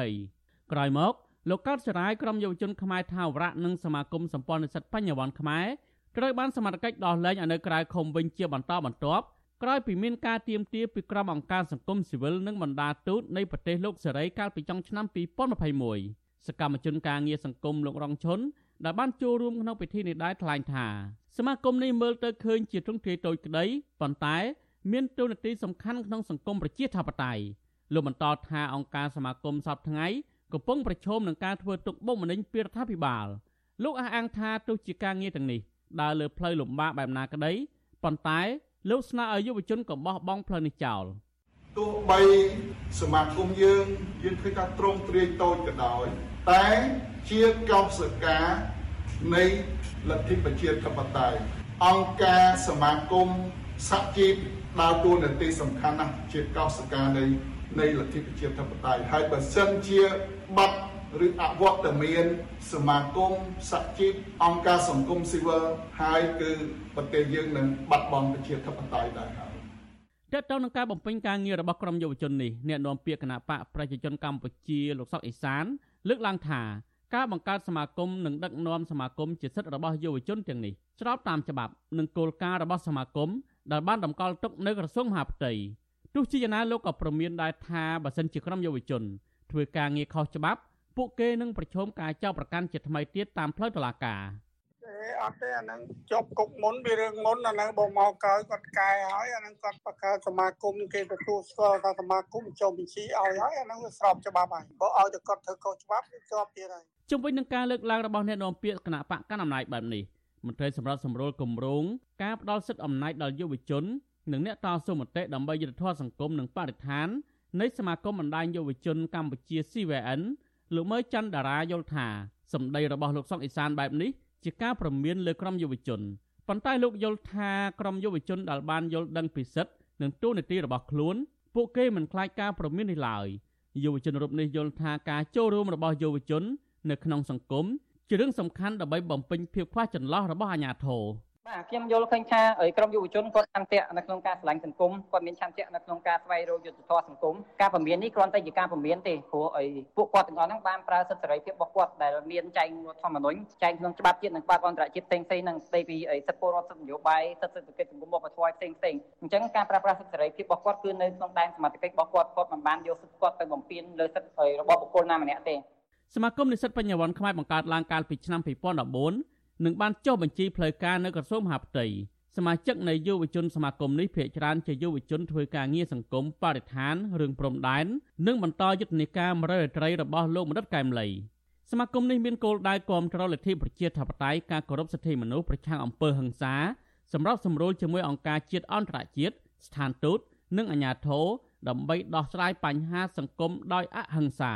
2020ក្រោយមកលោកកើតសរាយក្រុមយុវជនខ្មែរថាវរៈនិងសមាគមសម្ព័ន្ធនិស្សិតបញ្ញវន្តខ្មែរត្រូវបានសមត្ថកិច្ចដោះលែងឲ្យនៅក្រៅឃុំវិញជាបន្តបន្ទាប់ក្រោយពីមានការទាមទារពីក្រុមអង្គការសង្គមស៊ីវិលនិងបណ្ដាទូតនៃប្រទេសលោកសេរីកាលពីចុងឆ្នាំ2021សកម្មជនការងារសង្គមលោករងឈុន ដែលបានចូលរួមក្នុងពិធីនេះដែរថ្លែងថាសមាគមនេះមើលទៅឃើញជាទ្រង់ទ្រាយតូចក្តីប៉ុន្តែមានតួនាទីសំខាន់ក្នុងសង្គមប្រជាធិបតេយ្យលោកបន្តថាអង្គការសមាគមសពថ្ងៃកំពុងប្រឈមនឹងការធ្វើទុកបុកម្នេញពីរដ្ឋាភិបាលលោកអះអាងថាទោះជាការងារទាំងនេះដើរលើផ្លូវលំបាកបែបណាក្តីប៉ុន្តែលោកស្នើឲ្យយុវជនកុំបោះបង់ផ្លូវនេះចោលទោះបីសមាគមយើងយើងឃើញថាត្រង់ទ្រាយតូចក៏ដោយ តែជាកោសិកានៃលទ្ធិប្រជាធិបតេយ្យអង្គការសមាគមសហជីពដើរតួនាទីសំខាន់ណាស់ជាកោសិកានៃនៃលទ្ធិប្រជាធិបតេយ្យហើយបើសិនជាបាត់ឬអវត្តមានសមាគមសហជីពអង្គការសង្គមស៊ីវិលហើយគឺប្រទេសយើងនឹងបាត់បង់ប្រជាធិបតេយ្យដែរហើយតើតើនឹងការបំពេញការងាររបស់ក្រមយុវជននេះអ្នកនាំពាក្យគណៈបកប្រជាជនកម្ពុជាលោកសុកអេសាន លើកឡើងថាការបង្កើតសមាគមនិងដឹកនាំសមាគមជាសិទ្ធិរបស់យុវជនទាំងនេះស្របតាមច្បាប់និងគោលការណ៍របស់សមាគមដែលបានតម្កល់ទុកនៅក្រសួងមហាផ្ទៃទោះជាយ៉ាងណាលោកក៏ប្រមានដែរថាបើសិនជាក្រុមយុវជន ធ្វើការងារខុសច្បាប់ ពួកគេនឹងប្រឈមការចោទប្រកាន់ជាថ្មីទៀតតាមផ្លូវតុលាការ អត់ទេអាហ្នឹងជាប់គុកមុនវារឿងមុនអាហ្នឹងបងមកក្រោយគាត់កែហើយអាហ្នឹងគាត់បង្កើតសមាគមគេទទួលស្គាល់ថាសមាគមចូលបញ្ជីឲ្យហើយអាហ្នឹងវាស្របច្បាប់ហើយបើឲ្យតែគាត់ធ្វើខុសច្បាប់វាជាប់ទៀតហើយជុំវិញនឹងការលើកឡើងរបស់អ្នកនាំពាក្យគណៈបកកណ្ដាលអំណាចបែបនេះមន្ត្រីសម្រាប់សម្រួលគម្រោងការផ្ដល់សិទ្ធិអំណាចដល់យុវជននិងអ្នកតស៊ូមតិដើម្បីយុត្តិធម៌សង្គមនិងបរិស្ថាននៃសមាគមបណ្ដាញយុវជនកម្ពុជា CVN លោកមើច័ន្ទតារាយល់ថាសម្ដីរបស់លោកសុកអេសានបែបនេះ ជាការប្រមានលើក្រុមយុវជនប៉ុន្តែលោកយល់ថាក្រុមយុវជនដែលបានយល់ដឹងពីសិទ្ធិនិងទូនាទីរបស់ខ្លួនពួកគេមិនខ្លាចការប្រមាននេះឡើយយុវជនរូបនេះយល់ថាការចូលរួមរបស់យុវជន នៅក្នុងសង្គមជារឿងសំខាន់ដើម្បីបំពេញភាពខ្វះចន្លោះរបស់អាជ្ញាធរ បាទខ្ញុំយល់ឃើញថាក្រមយុវជនគាត់ឆន្ទៈនៅក្នុងការឆ្លាញ់សង្គមគាត់មានឆន្ទៈនៅក្នុងការស្វែងរកយុត្តិធម៌សង្គមការពមៀននេះគ្រាន់តែជាការពមៀនទេព្រោះអីពួកគាត់ទាំងអស់ហ្នឹងបានប្រើសិទ្ធិសេរីភាពរបស់គាត់ដែលមានចែងរដ្ឋធម្មនុញ្ញចែងក្នុងច្បាប់ជាតិនិងច្បាប់អន្តរជាតិផ្សេងៗហ្នឹងស្ដីពីសិទ្ធិពលរដ្ឋសិទ្ធិនយោបាយសិទ្ធិសេដ្ឋកិច្ចសង្គមវប្បធម៌ផ្សេងផ្សេងអញ្ចឹងការប្រើប្រាស់សិទ្ធិសេរីភាពរបស់គាត់គឺនៅក្នុងដែនសមត្ថកិច្ចរបស់គាត់គាត់មិនបានយកសិទ្ធិគាត់ទៅបំពានលើសិទ្ធិរបស់បុគ្គលណាម្នាក់ទេសមាគមនិស្សិតបញ្ញវន្តខ្មែរបង្កើតឡើងកាលពីឆ្នាំ2014 និងបានចុះបញ្ជីផ្លូវការនៅក្រសួងមហាផ្ទៃសមាជិកនៃយុវជនសមាគមនេះភាគច្រើនជាយុវជនធ្វើការងារសង្គមបរិស្ថានរឿងព្រំដែននិងបន្តយុទ្ធនាការមរតត្រីរបស់លោកមនិតកែមលីសមាគមនេះមានគោលដៅគាំទ្រលទ្ធិប្រជាធិបតេយ្យការគោរពសិទ្ធិមនុស្សប្រឆាំងអំពើហិង្សាសម្រាប់សម្រួលជាមួយអង្គការជាតិអន្តរជាតិស្ថានទូតនិងអាជ្ញាធរដើម្បីដោះស្រាយបញ្ហាសង្គមដោយអហិង្សា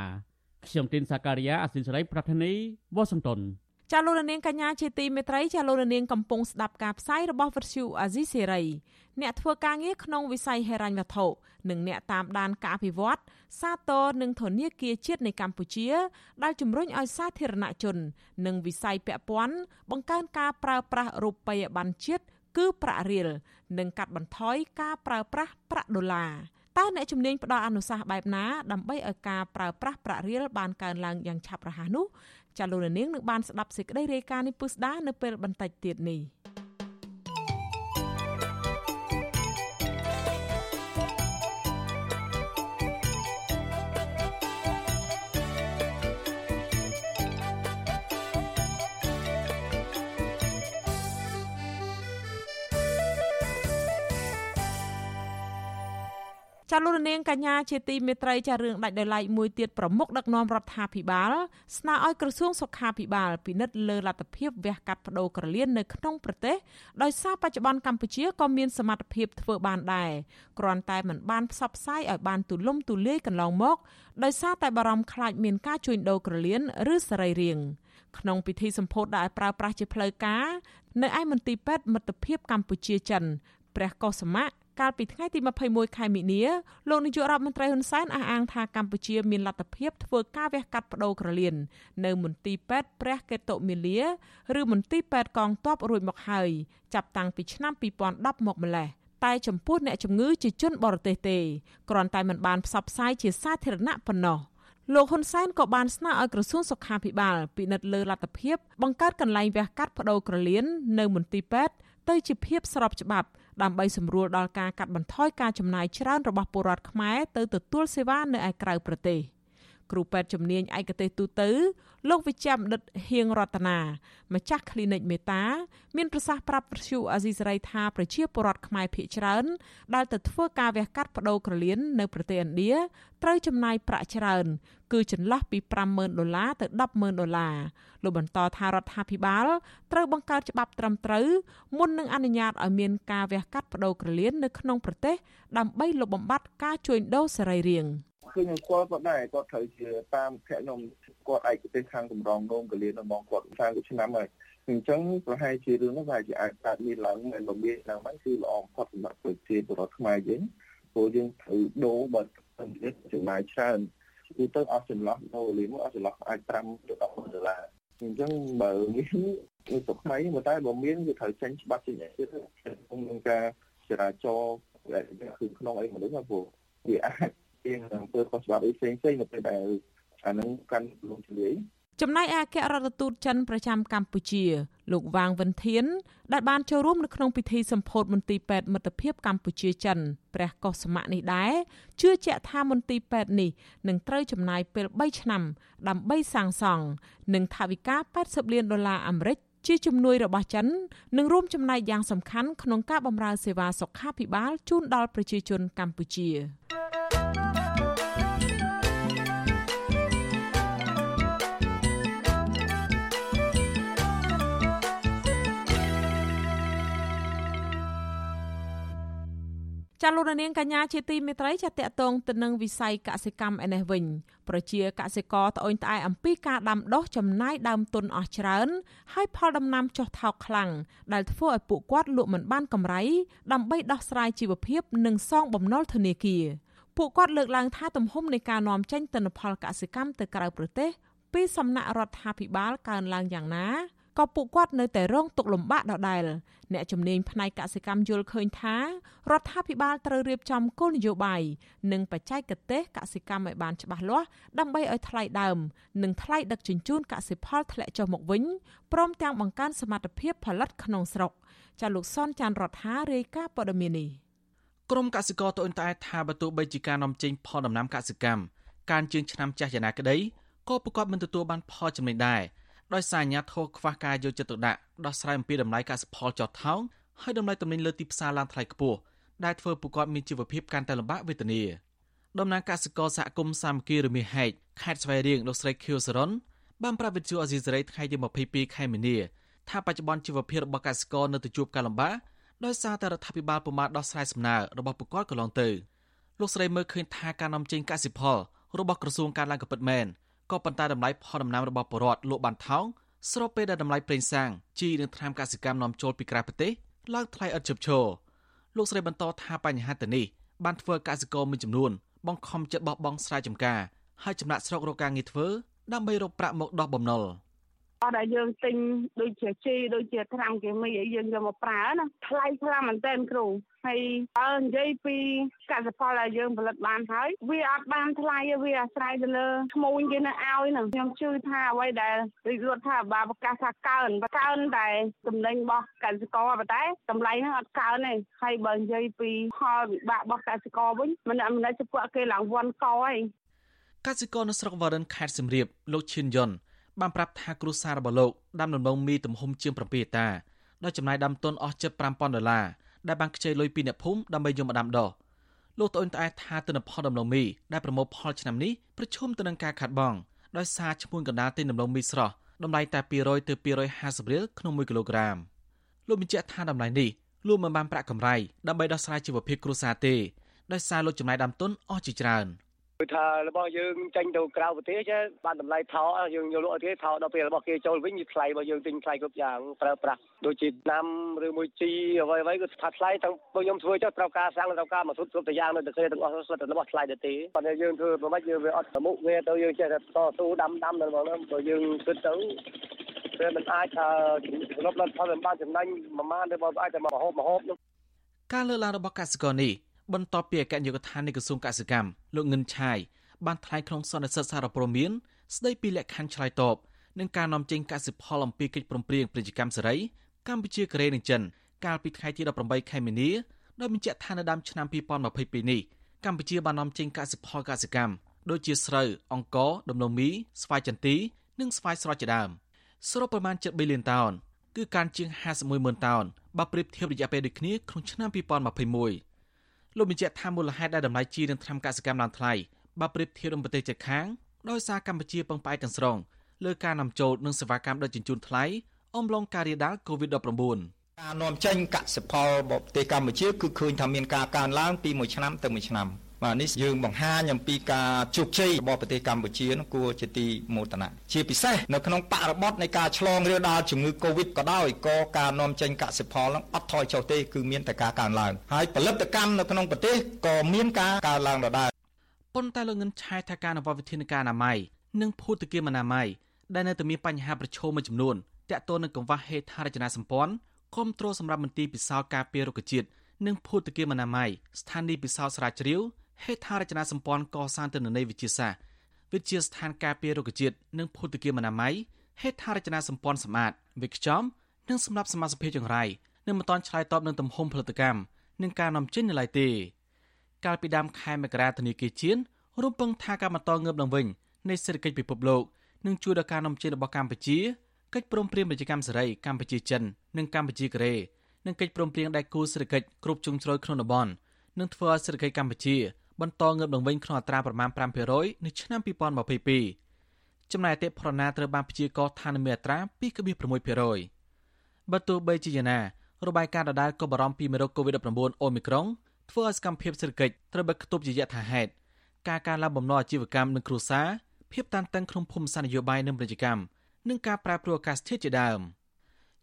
ខ្ញុំទីនសាការីយ៉ាអសិលសេរីប្រធានីវ៉ាស៊ីនតោន ចាលោកនាងកញ្ញាជាទីមេត្រីចាលោកនាងកំពុងស្ដាប់ការផ្សាយរបស់វិទ្យុអាស៊ីសេរីអ្នកធ្វើការងារក្នុងវិស័យហិរញ្ញវត្ថុនិងអ្នកតាមដានការអភិវឌ្ឍសាទរនិងធនាគារជាតិនៃកម្ពុជាដែលជំរុញឲ្យសាធារណជន និងវិស័យពាក់ព័ន្ធបង្កើនការប្រើប្រាស់រូបិយប័ណ្ណជាតិគឺប្រាក់រៀលនិងកាត់បន្ថយការប្រើប្រាស់ប្រាក់ដុល្លារតើអ្នកជំនាញផ្ដល់អនុសាសន៍បែបណាដើម្បីឲ្យការប្រើប្រាស់ប្រាក់រៀលបានកើនឡើងយ៉ាងឆាប់រហ័សនោះ ចាលោកនាងនឹងបានស្ដាប់សេចក្តីរាយការណ៍នេះពុស្ដានៅពេលបន្តិចទៀតនេះ ចាលោកនាងកញ្ញាជាទីមេត្រីចារឿងដាច់ដោយឡែកមួយទៀតប្រមុខដឹកនាំរដ្ឋាភិបាលស្នើឲ្យក្រសួងសុខាភិបាលពិនិត្យលើលទ្ធភាពវះកាត់បដូរក្រលៀននៅក្នុងប្រទេសដោយសារបច្ចុប្បន្នកម្ពុជាក៏មានសមត្ថភាពធ្វើបានដែរគ្រាន់តែមិនបានផ្សព្វផ្សាយឲ្យបានទូលំទូលាយកន្លងមកដោយសារតែបារម្ភខ្លាចមានការជួញដូរក្រលៀនឬសរីរាង្គក្នុងពិធីសម្ពោធដែលប្រើប្រាស់ជាផ្លូវការនៅឯមន្ទីរពេទ្យមិត្តភាពកម្ពុជាចិនព្រះកុសមៈ កាលពីថ្ងៃទី21ខែមិនិនាលោកនាយករដ្ឋមន្ត្រីហ៊ុនសែនអះអាងថាកម្ពុជាមានលទ្ធភាពធ្វើការវះកាត់បដូរក្រលៀននៅមន្ទីរពេទ្យព្រះកេតុមាលាឬមន្ទីរពេទ្យកងទ័ពរួចមកហើយចាប់តាំងពីឆ្នាំ2010មកម្លេះតែចំពោះអ្នកជំងឺជាជនបរទេសទេគ្រាន់តែមិនបានផ្សព្វផ្សាយជាសាធារណៈប៉ុណ្ណោះ លោកហ៊ុនសែនក៏បានស្នើឲ្យក្រសួងសុខាភិបាលពិនិត្យលើលទ្ធភាពបង្កើតកន្លែងវះកាត់បដូរក្រលៀននៅមន្ទីរពេទ្យទៅជាភាពស្របច្បាប់ដើម្បីសម្រួលដល់ការកាត់បន្ថយការចំណាយច្រើនរបស់ពលរដ្ឋខ្មែរទៅទទួលសេវានៅឯក្រៅប្រទេស។ គ្រូពេទ្យជំនាញឯកទេសទូទៅលោកវិជ្ជបណ្ឌិតហៀងរតនាម្ចាស់ clinic មេតា មានប្រសាសន៍ប្រាប់វិទ្យុអាស៊ីសេរីថាប្រជាពលរដ្ឋខ្មែរភ័យច្រើនដែលទៅធ្វើការវះកាត់បដូរក្រលៀននៅប្រទេសឥណ្ឌាត្រូវចំណាយប្រាក់ច្រើន គឺចន្លោះពី50,000ដុល្លារទៅ10,000ដុល្លារលោកបន្តថារដ្ឋាភិបាលត្រូវបង្កើតច្បាប់ត្រឹមត្រូវមុននឹងអនុញ្ញាតឲ្យមានការវះកាត់បដូរក្រលៀននៅក្នុងប្រទេសដើម្បីលុបបំបាត់ការជួញដូរសរីរាង្គឃើញ ខ្ញុំស្គាល់គាត់ដែរគាត់ត្រូវជាតាមភ័ក្រខ្ញុំគាត់ឯកទេសខាងកម្រងនងកលៀនរបស់គាត់30ឆ្នាំហើយអញ្ចឹងប្រហែលជារឿងនោះវាជាអាចកើតមានឡើងមិនមកមានឡើងហ្នឹងគឺល្អបំផុតសម្រាប់ប្រជាពលរដ្ឋខ្មែរយើងព្រោះយើងត្រូវដូរបើទៅចំណាយច្រើនគឺទៅអស់ចន្លោះដូរលីមួយអស់ចន្លោះអាច5ទៅ10ដុល្លារអញ្ចឹងបើមាននៅស្រុកខ្មែរមកតែបើមានវាត្រូវចេញច្បាប់ចេញអីទៀតក្នុងការចរាចរណ៍គឺក្នុងអីមនុស្សព្រោះវាអាច ជាអំពើខុសច្បាប់អីផ្សេងផ្សេងនៅពេលដែលអានឹងកាន់លំជលាយចំណែកឯអគ្គរដ្ឋទូតចិនប្រចាំកម្ពុជា លោកវាងវិនធាន ដែលបានចូលរួមនៅក្នុងពិធីសម្ពោធមន្ទីរពេទ្យមិត្តភាពកម្ពុជាចិនព្រះកុសមៈនេះដែរជឿជាក់ថាមន្ទីរពេទ្យនេះនឹងត្រូវចំណាយពេល3ឆ្នាំ ដើម្បីសាងសង់និងថវិកា80លានដុល្លារអាមេរិកជាជំនួយរបស់ចិននឹងរួមចំណែកយ៉ាងសំខាន់ក្នុងការបម្រើសេវាសុខាភិបាលជូនដល់ប្រជាជនកម្ពុជា ចាលោកនាងកញ្ញាជាទីមេត្រីចាតកតងទៅនឹងវិស័យកសិកម្មឯនេះវិញប្រជាកសិករត្អូញត្អែអំពីការដាំដុះចំណាយដើមទុនអស់ច្រើន ហើយផលដំណាំចុះថោកខ្លាំងដែលធ្វើឲ្យពួកគាត់លក់មិនបានកម្រៃដើម្បីដោះស្រាយជីវភាព និងសងបំណុលធនាគារពួកគាត់លើកឡើងថាទំហំនៃការនាំចេញទិន្នផលកសិកម្មទៅក្រៅប្រទេស ពីសំណាក់រដ្ឋាភិបាលកើនឡើងយ៉ាងណា ក៏ពួកគាត់នៅតែរងទុក្ខលំបាកដដែលអ្នកជំនាញផ្នែកកសិកម្មយល់ឃើញថារដ្ឋាភិបាលត្រូវរៀបចំគោលនយោបាយនិងបច្ចេកទេសកសិកម្មឲ្យបានច្បាស់លាស់ដើម្បីឲ្យថ្លៃដើម និងថ្លៃដឹកជញ្ជូនកសិផលធ្លាក់ចុះមកវិញព្រមទាំងបង្កើនសមត្ថភាពផលិតក្នុងស្រុកចាលោកសនចាន់រដ្ឋារាយការណ៍ព័ត៌មាននេះក្រមកសិករត្អូញត្អែថាបើទោះបីជាការនាំចេញផលដំណាំកសិកម្មការជឿងឆ្នាំចាស់យ៉ាងណាក្តីក៏ប្រកបមិនទទួលបានផលចំណេញដែរ ដោយសារអាញាធរខ្វះការយកចិត្តទុកដាក់ដោះស្រាយអំពីតម្លៃកសិផលចោតថោងហើយតម្លៃទំនិញលើទីផ្សារឡើងថ្លៃខ្ពស់ដែលធ្វើពួកគាត់មានជីវភាពកាន់តែលំបាកវេទនាដំណាងកសិករសហគមន៍សាមគ្គីរមាសហែកខេត្តស្វាយរៀងលោកស្រីខៀវសរនបានប្រាប់វិទ្យុអេស៊ីសេរីថ្ងៃទី22ខែមីនាថាបច្ចុប្បន្នជីវភាពរបស់កសិករនៅតែជួបការលំបាកដោយសារតែរដ្ឋាភិបាលពុំបានដោះស្រាយសំណើរបស់ពួកគាត់កន្លងទៅលោកស្រីមើលឃើញថាការនាំចេញកសិផលរបស់ក្រសួងការឡើងក៏ពិតមែន ក៏ប៉ុន្តែតម្លៃផលដំណាំរបស់ពលរដ្ឋលក់បានថោកស្របពេលដែលតម្លៃប្រេងសាំងជីនិងថ្នាំកសិកម្មនាំចូលពីក្រៅប្រទេសឡើងថ្លៃឥតឈប់ឈរលោកស្រីបន្តថាបញ្ហាទៅនេះបានធ្វើកសិករមួយចំនួនបង្ខំចិត្តបោះបង់ស្រែចម្ការហើយចំណាក់ស្រុករកការងារធ្វើដើម្បីរកប្រាក់មកដោះបំណុល។ អត់ដែលយើងទិញដូចជាជីដូចជាត្រាំគីមីឲ្យយើងយកមកប្រើណាថ្លៃខ្លាំងមែនទែនគ្រូហើយបើនិយាយពីកសិផលដែលយើងផលិតបានហើយវាអត់បានថ្លៃវាអាស្រ័យទៅលើឈ្មួញគេនៅឲ្យហ្នឹងខ្ញុំជឿថាអ្វីដែលរដ្ឋាភិបាលប្រកាសថាកើនកើនតែចំណេញរបស់កសិករប៉ុន្តែតម្លៃហ្នឹងអត់កើនទេហើយបើនិយាយពីផលវិបាករបស់កសិករវិញមិនមិនដែលពួកគេឡើងវាន់កហើយកសិករនៅស្រុកវ៉ារិនខេត្តសៀមរាបលោកឈិនយុន បានប្រាប់ថាគ្រួសាររបស់លោកដាំដំឡូងមីទំហំជាង7ហិកតាដោយចំណាយដើមទុនអស់ជិត5000ដុល្លារដែលបានខ្ចីលុយពីអ្នកភូមិដើម្បីយកមកដាំដុះលោកត្អូញត្អែថាទិន្នផលដំឡូងមីដែលប្រមូលផលឆ្នាំនេះប្រឈមទៅនឹងការខាត់បងដោយសារឈ្មួញកណ្ដាលទិញដំឡូងមីស្រស់តម្លៃតែ200ទៅ250រៀលក្នុង1គីឡូក្រាមលោកបញ្ជាក់ថាតម្លៃនេះលោកមិនបានប្រាក់កម្រៃដើម្បីដោះស្រាយជីវភាពគ្រួសារទេដោយសារលោកចំណាយដើមទុនអស់ជាច្រើន។ គឺថារបស់យើងចេញទៅក្រៅប្រទេសចេះបានតម្លៃថោកយើងយកលក់ឲ្យគេថោកដល់ពេលរបស់គេចូលវិញវាថ្លៃរបស់យើងទិញថ្លៃគ្រប់យ៉ាងប្រើប្រាស់ដូចជាណាំឬមួយជីអ្វីអ្វីគឺថាថ្លៃទាំងពួកខ្ញុំធ្វើចុះត្រូវការសាំងត្រូវការមកគ្រប់គ្រប់យ៉ាងនៅតែគេទាំងអស់សុទ្ធតែរបស់ថ្លៃទៅទេប៉ុន្តែយើងធ្វើប្រហែលយើងវាអត់ប្រមុខវាទៅយើងចេះតែតស៊ូដាំដាំដល់ហ្នឹងបើយើងគិតទៅវាមិនអាចថារកលទ្ធផលបានចំណេញប្រមាណទេបើអាចតែមកហូបមកហូបការលើកឡើងរបស់កសិករនេះ បន្ទាប់ពីអគ្គនាយកដ្ឋាននៃក្រសួងកសិកម្មលោកងិនឆាយបានថ្លែងក្នុងសន្និសីទសារព័ត៌មានស្ដីពីលក្ខខណ្ឌឆ្លើយតបនឹងការនាំចេញកសិផលអំពីកិច្ចព្រមព្រៀងពាណិជ្ជកម្មសេរីកម្ពុជាកូរ៉េនិងចិនកាលពីថ្ងៃទី18ខែមីនាដោយបញ្ជាក់ថានៅដើមឆ្នាំ2022នេះកម្ពុជាបាននាំចេញកសិផលកសិកម្មដូចជាស្រូវអង្ករដំឡូងមីស្វាយចន្ទីនិងស្វាយស្រស់ជាដើមសរុបប្រមាណ7ប៊ីលានតោនគឺការជាង51ម៉ឺនតោនបើប្រៀបធៀបរយៈពេលដូចគ្នាក្នុងឆ្នាំ2021 លោកបញ្ជាក់ថាមូលហេតុដែលតម្លៃជីនិងថ្នាំកសិកម្មឡើងថ្លៃបើប្រៀបធៀបនឹងប្រទេសជិតខាងដោយសារកម្ពុជាពឹងផ្អែកទាំងស្រុងលើការនាំចូលនិងសេវាកម្មដឹកជញ្ជូនថ្លៃអំឡុងការរាលដាល COVID-19 ការនាំចេញកសិផលបរទេសកម្ពុជាគឺឃើញថាមានការកើនឡើងពីមួយឆ្នាំទៅមួយឆ្នាំ បាទនេះយើងបង្ហាញអំពីការជោគជ័យរបស់ប្រទេសកម្ពុជានោះគួរជាទីមោទនៈជាពិសេសនៅក្នុងបរិបទនៃការឆ្លងរាលដាលជំងឺ Covid ក៏ដោយក៏ការនាំចេញកសិផលនឹងអត់ថយចុះទេគឺមានតែការកើនឡើងហើយផលិតកម្មនៅក្នុងប្រទេសក៏មានការកើនឡើងដដែលប៉ុន្តែលោកងិនឆែថាការអនុវត្តវិធានការអនាម័យនិងភូតគាមអនាម័យដែលនៅតែមានបញ្ហាប្រឈមមួយចំនួនតាក់ទងនឹងកង្វះហេដ្ឋារចនាសម្ព័ន្ធគ្រប់គ្រងសម្រាប់មន្ទីរពិសោធន៍ការពាររុក្ខជាតិនិងភូតគាមអនាម័យស្ថានីយ៍ពិសោធន៍ស្រាវជ្រាវ ហេដ្ឋារចនាសម្ព័ន្ធកសាងទិន្នន័យវិទ្យាសាស្ត្រវិទ្យាស្ថានការពាររុក្ខជាតិនិងភូតគាមអនាម័យហេដ្ឋារចនាសម្ព័ន្ធសម្អាតវិខ្ចំនិងសម្រាប់សមាជិកចង្រៃនឹងមិនតាន់ឆ្លើយតបនឹងទំហំផលិតកម្មនិងការនាំចេញនៅឡើយទេកាលពីដើមខែមករាធនាគារជាតិរំពឹងថាការបន្តងើបឡើងវិញនៃសេដ្ឋកិច្ចពិភពលោកនឹងជួយដល់ការនាំចេញរបស់កម្ពុជាកិច្ចព្រមព្រៀងពាណិជ្ជកម្មសេរីកម្ពុជាចិននិងកម្ពុជាកូរ៉េនិងកិច្ចព្រមព្រៀងដៃគូសេដ្ឋកិច្ចគ្រប់ជ្រុងជ្រោយក្នុងតំបន់នឹងធ្វើឲ្យសេដ្ឋកិច្ចកម្ពុជា បន្តងើបឡើងវិញក្នុងអត្រាប្រមាណ5%នៅឆ្នាំ2022ចំណែកអតិផរណាត្រូវបានព្យាករណ៍ថានឹងមានអត្រា2.6%បើទោះបីជាយ៉ាងណារបាយការណ៍ដដែលក៏បារម្ភពីមេរោគ COVID-19 អូមីក្រុងធ្វើឲ្យសកម្មភាពសេដ្ឋកិច្ចត្រូវបានខ្ទប់ជាយថាហេតុការកើនឡើងបំណុលអាជីវកម្មនិងគ្រួសារភាពតានតឹងក្នុងភូមិសាស្ត្រនយោបាយនិងពាណិជ្ជកម្មនិងការប្រែប្រួលអាកាសធាតុជាដើម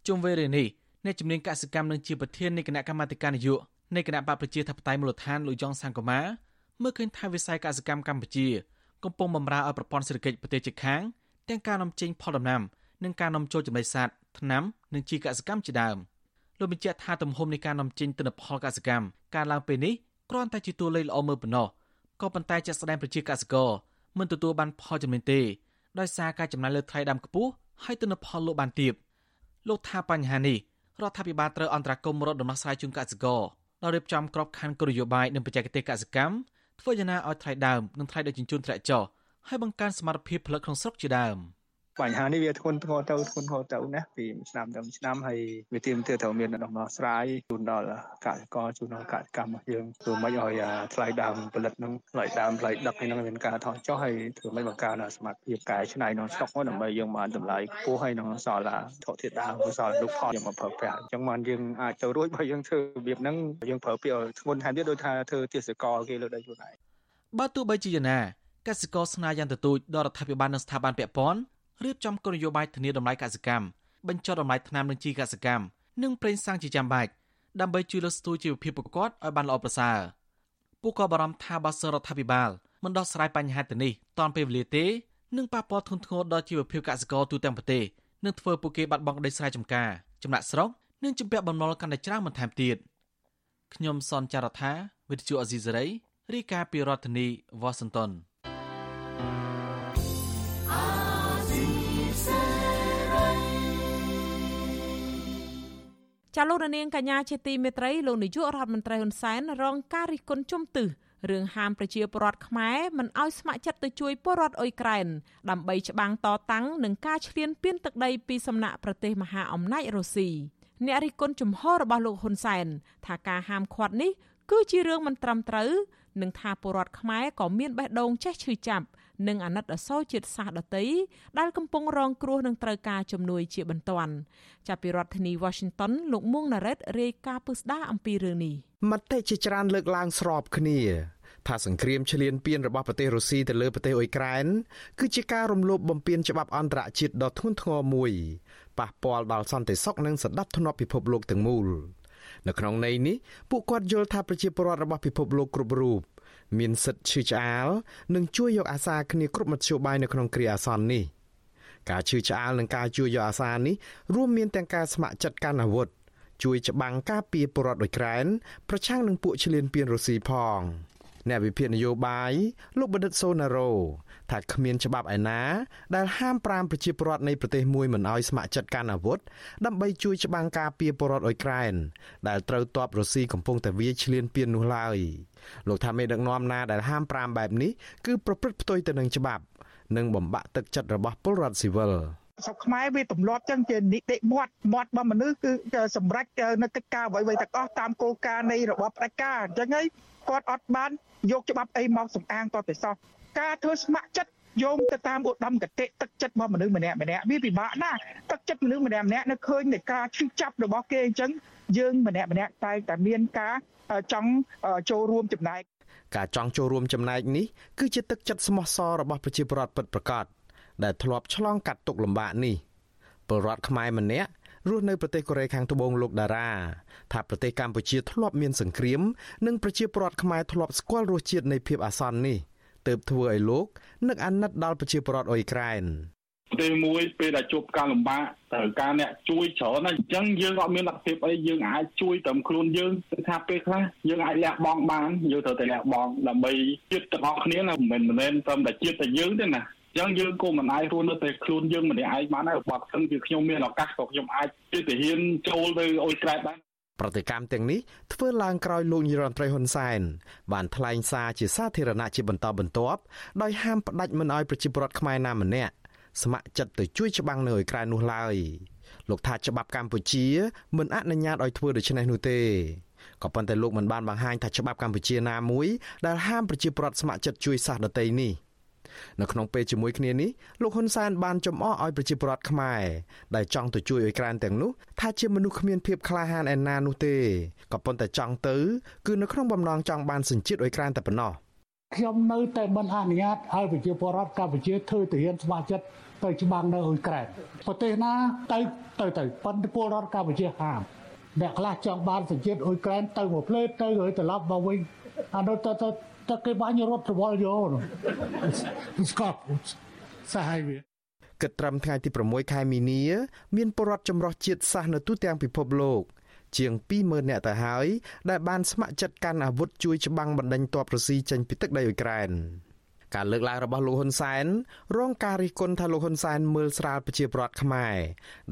ជុំវេលានេះអ្នកជំនាញកសិកម្មនិងជាប្រធាននៃគណៈកម្មាធិការនយោបាយនៃគណៈបកប្រជាធិបតេយ្យមូលដ្ឋានលោកយ៉ងសង្គមា មើលឃើញថាវិស័យកសិកម្មកម្ពុជា កំពុងបម្រើឲ្យប្រព័ន្ធសេដ្ឋកិច្ចប្រទេសជិតខាងទាំងការនាំចេញផលដំណាំនិងការនាំចូលចំណីសត្វថ្នាំនិងជីកសិកម្មជាដើមលោកបញ្ជាក់ថាទំហំនៃការនាំចេញទិន្នផលកសិកម្មការឡើងពេលនេះគ្រាន់តែជាតួលេខល្អមើលប៉ុណ្ណោះក៏ប៉ុន្តែជាក់ស្ដែងប្រជាកសិករមិនទទួលបានផលចំណេញទេដោយសារការចំណាយលើថ្លៃដើមខ្ពស់ហើយទិន្នផលលក់បានទាបលោកថាបញ្ហានេះរដ្ឋាភិបាលត្រូវអន្តរាគមន៍រត់ដំណោះស្រាយជូនកសិករដោយរៀបចំក្របខ័ណ្ឌគោលនយោបាយនិងបច្ចេកទេសកសិកម្ម ធ្វើយ៉ាងណាឲ្យថ្លៃដើមនិងថ្លៃដឹកជញ្ជូនធ្លាក់ចុះហើយបង្កើនសមត្ថភាពផលិតក្នុងស្រុកជាដើម។ បញ្ហានេះវាធ្ងន់ធ្ងរទៅធ្ងន់ធ្ងរទៅណាពីឆ្នាំទៅឆ្នាំហើយវាទាមទារត្រូវមានដំណោះស្រាយជូនដល់កសិករជូនដល់កសិកម្មយើងធ្វើម៉េចឲ្យថ្លៃដើមផលិតនឹងថ្លៃដើមថ្លៃដឹកហ្នឹងមានការថយចុះហើយធ្វើម៉េចបង្កើនសមត្ថភាពកែច្នៃក្នុងស្តុកដើម្បីយើងបានតម្លៃខ្ពស់ហើយនឹងសល់ធរធាតុដើមសល់រូបផលយើងមកប្រើប្រាស់អញ្ចឹងបានយើងអាចទៅរួចបើយើងធ្វើរបៀបហ្នឹងយើងប្រើពាក្យធ្ងន់ថែមទៀតដូចថាធ្វើទេសកលគេលើដីខ្លួនឯងបើទោះបីជាយ៉ាងណាកសិករស្នើយ៉ាងទទូចដល់រដ្ឋាភិបាលនិងស្ថាប័នពាក់ព័ន្ធ រៀបចំគោលនយោបាយធានាតម្លៃកសិកម្មបញ្ចុះតម្លៃថ្នាំនិងជីកសិកម្មនិងប្រេងសាំងជាចាំបាច់ដើម្បីជួយលើកស្ទួយជីវភាពប្រកបឲ្យបានល្អប្រសើរពួកក៏បារម្ភថាបើសិនរដ្ឋាភិបាលមិនដោះស្រាយបញ្ហាទៅនេះតាន់ពេលវេលាទេនឹងប៉ះពាល់ធ្ងន់ធ្ងរដល់ជីវភាពកសិករទូទាំងប្រទេសនិងធ្វើពួកគេបាត់បង់ដីស្រែចម្ការចំណាក់ស្រុកនិងជំពាក់បំណុលកាន់តែច្រើនបន្ថែមទៀតខ្ញុំសនចាររថាវិទ្យុអេស៊ីសេរីរាយការណ៍ពីរដ្ឋធានីវ៉ាស៊ីន ចាលោកនាងកញ្ញាជាទីមេត្រីលោកនាយករដ្ឋមន្ត្រីហ៊ុនសែនរងការរិះគន់ជំទឹសរឿងហាមប្រជាពលរដ្ឋខ្មែរមិនអោយស្ម័គ្រចិត្តទៅជួយពលរដ្ឋអ៊ុយក្រែនដើម្បីច្បាំងតតាំងនឹងការឈ្លានពានទឹកដីពីសំណាក់ប្រទេសមហាអំណាចរុស្ស៊ីអ្នករិះគន់ជំហររបស់លោកហ៊ុនសែនថាការហាមឃាត់នេះគឺជារឿងមិនត្រឹមត្រូវនិងថាពលរដ្ឋខ្មែរក៏មានបេះដូងចេះឈឺចាប់ និងអាណិតអាសូរជាតិសាសន៍ដតីដែលកំពុងរងគ្រោះនឹងត្រូវការជំនួយជាបន្ទាន់ចាប់ពីរដ្ឋធានី Washington លោកមួងណារ៉េតរាយការណ៍ពឹស្ដាអំពីរឿងនេះមតិជាច្រើនលើកឡើងស្របគ្នាថាសង្គ្រាមឈ្លានពានរបស់ប្រទេសរុស្ស៊ីទៅលើប្រទេសអ៊ុយក្រែនគឺជាការរំលោភបំពានច្បាប់អន្តរជាតិដ៏ធ្ងន់ធ្ងរមួយប៉ះពាល់ដល់សន្តិសុខនិងសន្តិភាពពិភពលោកទាំងមូលនៅក្នុងន័យនេះពួកគាត់យល់ថាប្រជាពលរដ្ឋរបស់ពិភពលោកគ្រប់រូប មានសិទ្ធិឈឺឆ្អាលនិងជួយយកអាសាគ្នាគ្រប់មធ្យោបាយនៅក្នុងគ្រាអាសន្ននេះការឈឺឆ្អាលនិងការជួយយកអាសានេះរួមមានទាំងការស្ម័គ្រចិត្តកាន់អាវុធជួយច្បាំងការពារពលរដ្ឋអ៊ុយក្រែនប្រឆាំងនឹងពួកឈ្លានពានរុស្ស៊ីផង អ្នកវិភាគនយោបាយលោកបណ្ឌិតសូណារ៉ូថាគ្មានច្បាប់ឯណា ដែលហាមប្រាមប្រជាពលរដ្ឋនៃប្រទេសមួយមិនឲ្យស្ម័គ្រចិត្តកាន់អាវុធដើម្បីជួយច្បាំងការពារពលរដ្ឋអ៊ុយក្រែនដែលត្រូវទ័ពរុស្ស៊ីកំពុងតែវាយឈ្លានពាននោះឡើយលោកថាមេដឹកនាំណាដែលហាមប្រាមបែបនេះគឺប្រព្រឹត្តផ្ទុយទៅនឹងច្បាប់ និងបំបាក់ទឹកចិត្តរបស់ពលរដ្ឋស៊ីវិល ស្រុកខ្មែរវាទម្លាប់ចឹងជានីតិមាត់មាត់របស់មនុស្សគឺសម្រេចនៅកិច្ចការអ្វីៗទាំងអស់តាមគោលការណ៍នៃរបបផ្ដាច់ការអញ្ចឹងហើយគាត់អត់បានយកច្បាប់អីមកសំអាងតទៅសោះការធ្វើស្ម័គ្រចិត្តយោងទៅតាមឧត្តមគតិទឹកចិត្តរបស់មនុស្សម្នាក់ម្នាក់វាពិបាកណាស់ទឹកចិត្តមនុស្សម្នាក់ម្នាក់នៅឃើញនៃការឈឺចាប់របស់គេអញ្ចឹងយើងម្នាក់ម្នាក់តែតែមានការចង់ចូលរួមចំណែកការចង់ចូលរួមចំណែកនេះគឺជាទឹកចិត្តស្មោះសររបស់ប្រជាពលរដ្ឋពិតប្រាកដ ដែលធ្លាប់ឆ្លងកាត់ទុក្ខលំបាកនេះពលរដ្ឋខ្មែរម្នាក់រស់នៅប្រទេសកូរ៉េខាងត្បូងលោកតារាថាប្រទេសកម្ពុជាធ្លាប់មានសង្គ្រាម និងប្រជាពលរដ្ឋខ្មែរធ្លាប់ស្គាល់រសជាតិនៃភាពអាសន្ននេះទើបធ្វើឲ្យលោកនឹកអាណិតដល់ប្រជាពលរដ្ឋអ៊ុយក្រែនពេលមួយពេលដែលជួបការលំបាកត្រូវការអ្នកជួយច្រើនណាស់អញ្ចឹងយើងអត់មានលទ្ធភាពអីយើងអាចជួយត្រឹមខ្លួនយើងគឺថាពេលខ្លះយើងអាចលះបង់បានយើងត្រូវតែលះបង់ដើម្បីជាតិទាំងអស់គ្នាណាមិនមែនត្រឹមតែជាតិតែយើងទេណា ចឹងយើងក៏មិនអាចរស់នៅតែខ្លួនយើងម្នាក់ឯងបានដែរបើមិនគឺខ្ញុំមានឱកាសក៏ខ្ញុំអាចជាទាហានចូលទៅអ៊ុយក្រែនបានប្រតិកម្មទាំងនេះធ្វើឡើងក្រោយលោកនាយរដ្ឋមន្ត្រីហ៊ុនសែនបានថ្លែងសារជាសាធារណៈជាបន្តបន្ទាប់ដោយហាមផ្ដាច់មិនឲ្យប្រជាពលរដ្ឋខ្មែរណាម្នាក់ស្ម័គ្រចិត្តទៅជួយច្បាំងនៅអ៊ុយក្រែននោះឡើយលោកថាច្បាប់កម្ពុជាមិនអនុញ្ញាតឲ្យធ្វើដូច្នេះនោះទេក៏ប៉ុន្តែលោកមិនបានបង្ហាញថាច្បាប់កម្ពុជាណាមួយដែលហាមប្រជាពលរដ្ឋស្ម័គ្រចិត្តជួយសាសដតីនេះ នៅក្នុងពេលជាមួយគ្នានេះលោកហ៊ុនសែនបានចំអកឲ្យប្រជាពលរដ្ឋខ្មែរដែលចង់ទៅជួយអ៊ុយក្រែនទាំងនោះថាជាមនុស្សគ្មានភាពក្លាហានឯណានោះទេក៏ប៉ុន្តែចង់ទៅគឺនៅក្នុងបំណងចង់បានសញ្ជាតិអ៊ុយក្រែនតែប៉ុណ្ណោះខ្ញុំនៅតែមិនអនុញ្ញាតឲ្យប្រជាពលរដ្ឋកម្ពុជាធ្វើទាហានស្ម័គ្រចិត្តទៅច្បាំងនៅអ៊ុយក្រែនប្រទេសណាទៅទៅទៅប៉ុន្តែពលរដ្ឋកម្ពុជាហាមអ្នកខ្លះចង់បានសញ្ជាតិអ៊ុយក្រែនទៅមួយផ្លេតទៅហើយត្រឡប់មកវិញអានោះទៅទៅ តែគេបាញ់រត់រវល់យកស្កប់សាហាយវាគិតត្រឹមថ្ងៃទី6ខែមីនា មានពលរដ្ឋចម្រុះជាតិសាសន៍នៅទូទាំងពិភពលោក ជាង20000នាក់ទៅហើយដែលបានស្ម័គ្រចិត្តកាន់អាវុធជួយច្បាំងបណ្ដេញទ័ពរុស្ស៊ីចេញពីទឹកដីអ៊ុយក្រែនការលើកឡើងរបស់លោកហ៊ុនសែនរងការរិះគន់ថាលោកហ៊ុនសែនមើលស្រាលប្រជាពលរដ្ឋខ្មែរ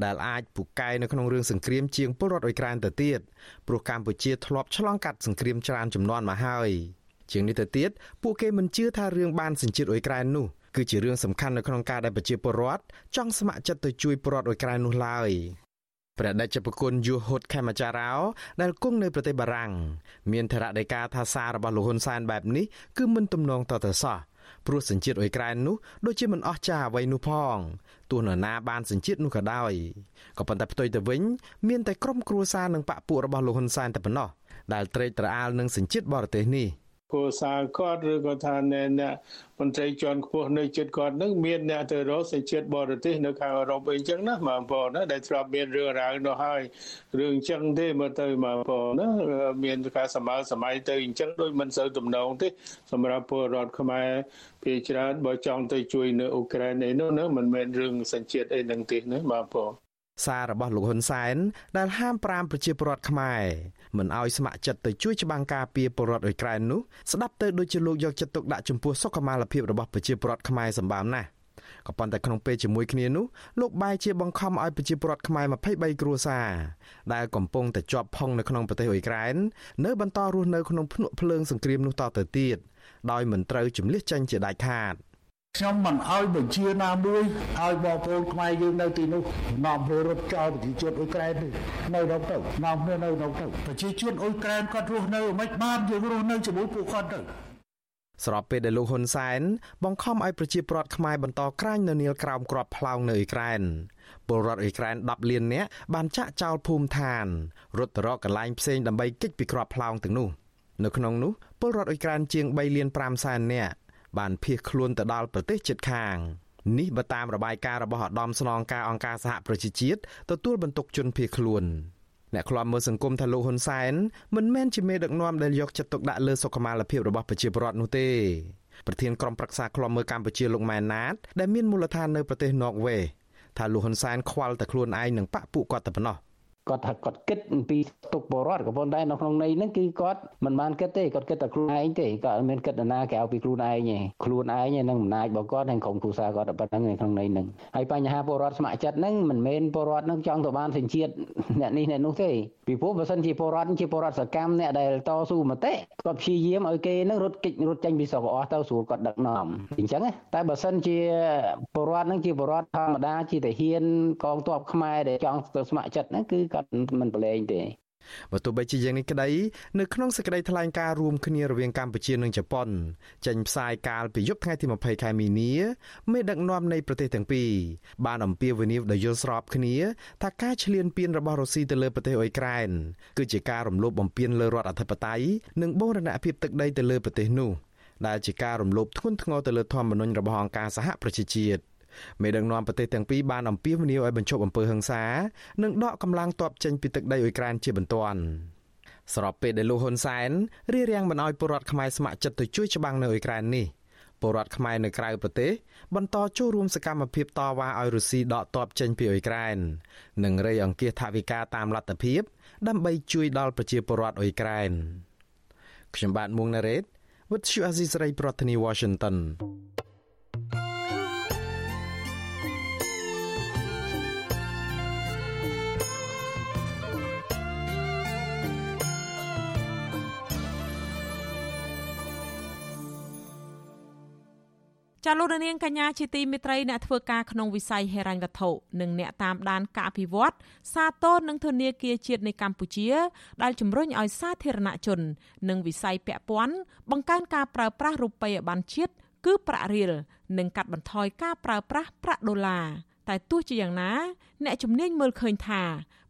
ដែលអាចពូកែនៅក្នុងរឿងសង្គ្រាមជាងពលរដ្ឋអ៊ុយក្រែនទៅទៀតព្រោះកម្ពុជាធ្លាប់ឆ្លងកាត់សង្គ្រាមច្រើនចំនួនមកហើយ។ ជាងនេះទៅទៀតពួកគេមិនជឿថារឿងបានសញ្ជាតិអ៊ុយក្រែននោះគឺជារឿងសំខាន់នៅក្នុងការដែលប្រជាពលរដ្ឋចង់ស្ម័គ្រចិត្តទៅជួយពលរដ្ឋអ៊ុយក្រែននោះឡើយព្រះដេចប្រគុណយូហុតខេមចារោដែលគង់នៅប្រទេសបារាំងមានថរដីកាថាសាររបស់លោកហ៊ុនសែនបែបនេះគឺមិនទំនងតទៅសោះព្រោះសញ្ជាតិអ៊ុយក្រែននោះដូចជាមិនអស់ចាអ្វីនោះផងទោះនរណាបានសញ្ជាតិនោះក៏ដោយក៏ប៉ុន្តែផ្ទុយទៅវិញមានតែក្រុមគ្រួសារនិងបពពួករបស់លោកហ៊ុនសែនតែប៉ុណ្ណោះដែលត្រេកត្រអាលនឹងសញ្ជាតិបរទេសនេះ គ្រួសារគាត់ឬក៏ថាអ្នកមន្ត្រីជាន់ខ្ពស់នៅជិតគាត់នឹងមានអ្នកទៅរកសេចក្ដីបរទេសនៅខាងអឺរ៉ុបអីចឹងណាបងប្អូនណាដែលធ្លាប់មានរឿងរ៉ាវនោះហើយរឿងចឹងទេមើលទៅបងប្អូនណាមានការសម័យសម័យទៅអញ្ចឹងដូចមិនសូវទំនងទេសម្រាប់ពលរដ្ឋខ្មែរភាគច្រើនបើចង់ទៅជួយនៅអ៊ុក្រែនអីនោះណាមិនមែនរឿងសញ្ជាតិអីនឹងទេណាបងប្អូន សាររបស់លោកហ៊ុនសែនដែលហាមប្រាមប្រជាពលរដ្ឋខ្មែរមិនឲ្យស្ម័គ្រចិត្តទៅជួយច្បាំងការពារពលរដ្ឋអ៊ុយក្រែននោះស្ដាប់ទៅដូចជាលោកយកចិត្តទុកដាក់ចំពោះសុខុមាលភាពរបស់ប្រជាពលរដ្ឋខ្មែរសម្បើមណាស់ក៏ប៉ុន្តែក្នុងពេលជាមួយគ្នានោះលោកបែរជាបង្ខំឲ្យប្រជាពលរដ្ឋខ្មែរ23គ្រួសារដែលកំពុងតែជាប់ផុងនៅក្នុងប្រទេសអ៊ុយក្រែននៅបន្តរស់នៅក្នុងភ្នក់ភ្លើងសង្គ្រាមនោះតទៅទៀតដោយមិនត្រូវជំនះចេញជាដាច់ខាត។ ខ្ញុំមិនអោយបញ្ជាណាមួយឲ្យបងប្អូនខ្មែរយើងនៅទីនោះនាំពលរដ្ឋចោលប្រជាជនអ៊ុយក្រែនទេនៅនោះទៅនាំគ្នានៅនោះទៅប្រជាជនអ៊ុយក្រែនគាត់រស់នៅមិនបានយើងរស់នៅជាមួយពួកគាត់ទៅស្របពេលដែលលោកហ៊ុនសែនបង្ខំឲ្យប្រជាពលរដ្ឋខ្មែរបន្តក្រាញនៅនីលក្រោមក្របផ្លោងនៅអ៊ុយក្រែនពលរដ្ឋអ៊ុយក្រែន10លាននាក់បានចាក់ចោលភូមិឋានរត់ទៅរកកន្លែងផ្សេងដើម្បីគេចពីក្របផ្លោងទាំងនោះនៅក្នុងនោះពលរដ្ឋអ៊ុយក្រែនជាង3លាន5សែននាក់ បានភៀសខ្លួនទៅដល់ប្រទេសជិតខាងនេះបើតាមរបាយការណ៍របស់ឧត្តមស្នងការអង្គការសហប្រជាជាតិទទួលបន្ទុកជនភៀសខ្លួនអ្នកខ្លាំមើលសង្គមថាលោកហ៊ុនសែនមិនមែនជាមេដឹកនាំដែលយកចិត្តទុកដាក់លើសុខុមាលភាពរបស់ប្រជាពលរដ្ឋនោះទេប្រធានក្រុមប្រឹក្សាខ្លាំមើលកម្ពុជាលោកម៉ែនណាតដែលមានមូលដ្ឋាននៅប្រទេសណ័រវេសថាលោកហ៊ុនសែនខ្វល់តែខ្លួនឯងនិងបកពួកគាត់តែប៉ុណ្ណោះ គាត់ថាគាត់គិតអំពីទុកបរដ្ឋក៏ប៉ុន្តែនៅក្នុងន័យហ្នឹងគឺគាត់មិនបានគិតទេគាត់គិតតែខ្លួនឯងទេគាត់មិនមានគិតណាក្រៅពីខ្លួនឯងទេខ្លួនឯងនឹងអំណាចរបស់គាត់និងក្រុមគ្រួសារគាត់តែប៉ុណ្្នឹងនៅក្នុងន័យហ្នឹងហើយបញ្ហាបរដ្ឋស្ម័គ្រចិត្តហ្នឹងមិនមែនបរដ្ឋហ្នឹងចង់ទៅបានសេចក្ដីអ្នកនេះអ្នកនោះទេពីព្រោះបើសិនជាបរដ្ឋជាបរដ្ឋសកម្មអ្នកដែលតស៊ូមតិគាត់ព្យាយាមឲ្យគេហ្នឹងរត់គេចរត់ចេញពីស្រុកអស់ទៅស្រួលគាត់ដឹកនាំអញ្ចឹងតែបើសិនជាបរដ្ឋហ្នឹងជាបរដ្ឋធម្មតាជាទាហានកងទ័ពខ្មែរដែលចង់ទៅស្ម័គ្រចិត្តហ្នឹងគឺគាត់មិនប្រឡែងទេបើទោះបីជាយ៉ាងនេះក្តីនៅក្នុងសេចក្តីថ្លែងការណ៍រួមគ្នារវាងកម្ពុជានិងជប៉ុនចេញផ្សាយកាលពីយប់ថ្ងៃទី20ខែមីនាមេដឹកនាំនៃប្រទេសទាំងពីរបានអំពាវនាវដោយយល់ស្របគ្នាថាការឈ្លានពានរបស់រុស្ស៊ីទៅលើប្រទេសអ៊ុយក្រែនគឺជាការរំលោភបំពានលើរដ្ឋអធិបតេយ្យនិងបូរណភាពទឹកដីទៅលើប្រទេសនោះដែលជាការរំលោភធ្ងន់ធ្ងរទៅលើធម្មនុញ្ញរបស់អង្គការសហប្រជាជាតិ មេដឹកនាំប្រទេសទាំងពីរបានអំពាវនាវឲ្យបញ្ឈប់អំពើហិង្សានិងដកកម្លាំងទ័ពចេញពីទឹកដីអ៊ុយក្រែនជាបន្ទាន់ស្របពេលដែលលោកហ៊ុនសែនរៀបរៀងមិនឲ្យពលរដ្ឋខ្មែរស្ម័គ្រចិត្តទៅជួយច្បាំងនៅអ៊ុយក្រែននេះពលរដ្ឋខ្មែរនៅក្រៅប្រទេសបន្តចូលរួមសកម្មភាពតវ៉ាឲ្យរុស្ស៊ីដកទ័ពចេញពីអ៊ុយក្រែននិងរៃអង្គាសថវិកាតាមលទ្ធភាព ដើម្បីជួយដល់ប្រជាពលរដ្ឋអ៊ុយក្រែនខ្ញុំបាទមួងណារ៉េត With you Aziz Ray ប្រធានាធិបតី Washington ចាលោកនាងកញ្ញាជាទីមេត្រីអ្នកធ្វើការក្នុងវិស័យហិរញ្ញវត្ថុនិងអ្នកតាមដានការអភិវឌ្ឍសាទរនឹងធនាគារជាតិនៃកម្ពុជា ដែលជំរុញឲ្យសាធារណជន និងវិស័យពាក់ព័ន្ធបង្កើនការប្រើប្រាស់រូបិយប័ណ្ណជាតិគឺប្រាក់រៀលនិងកាត់បន្ថយការប្រើប្រាស់ប្រាក់ដុល្លារតែទោះជាយ៉ាងណា អ្នកជំនាញមើលឃើញថា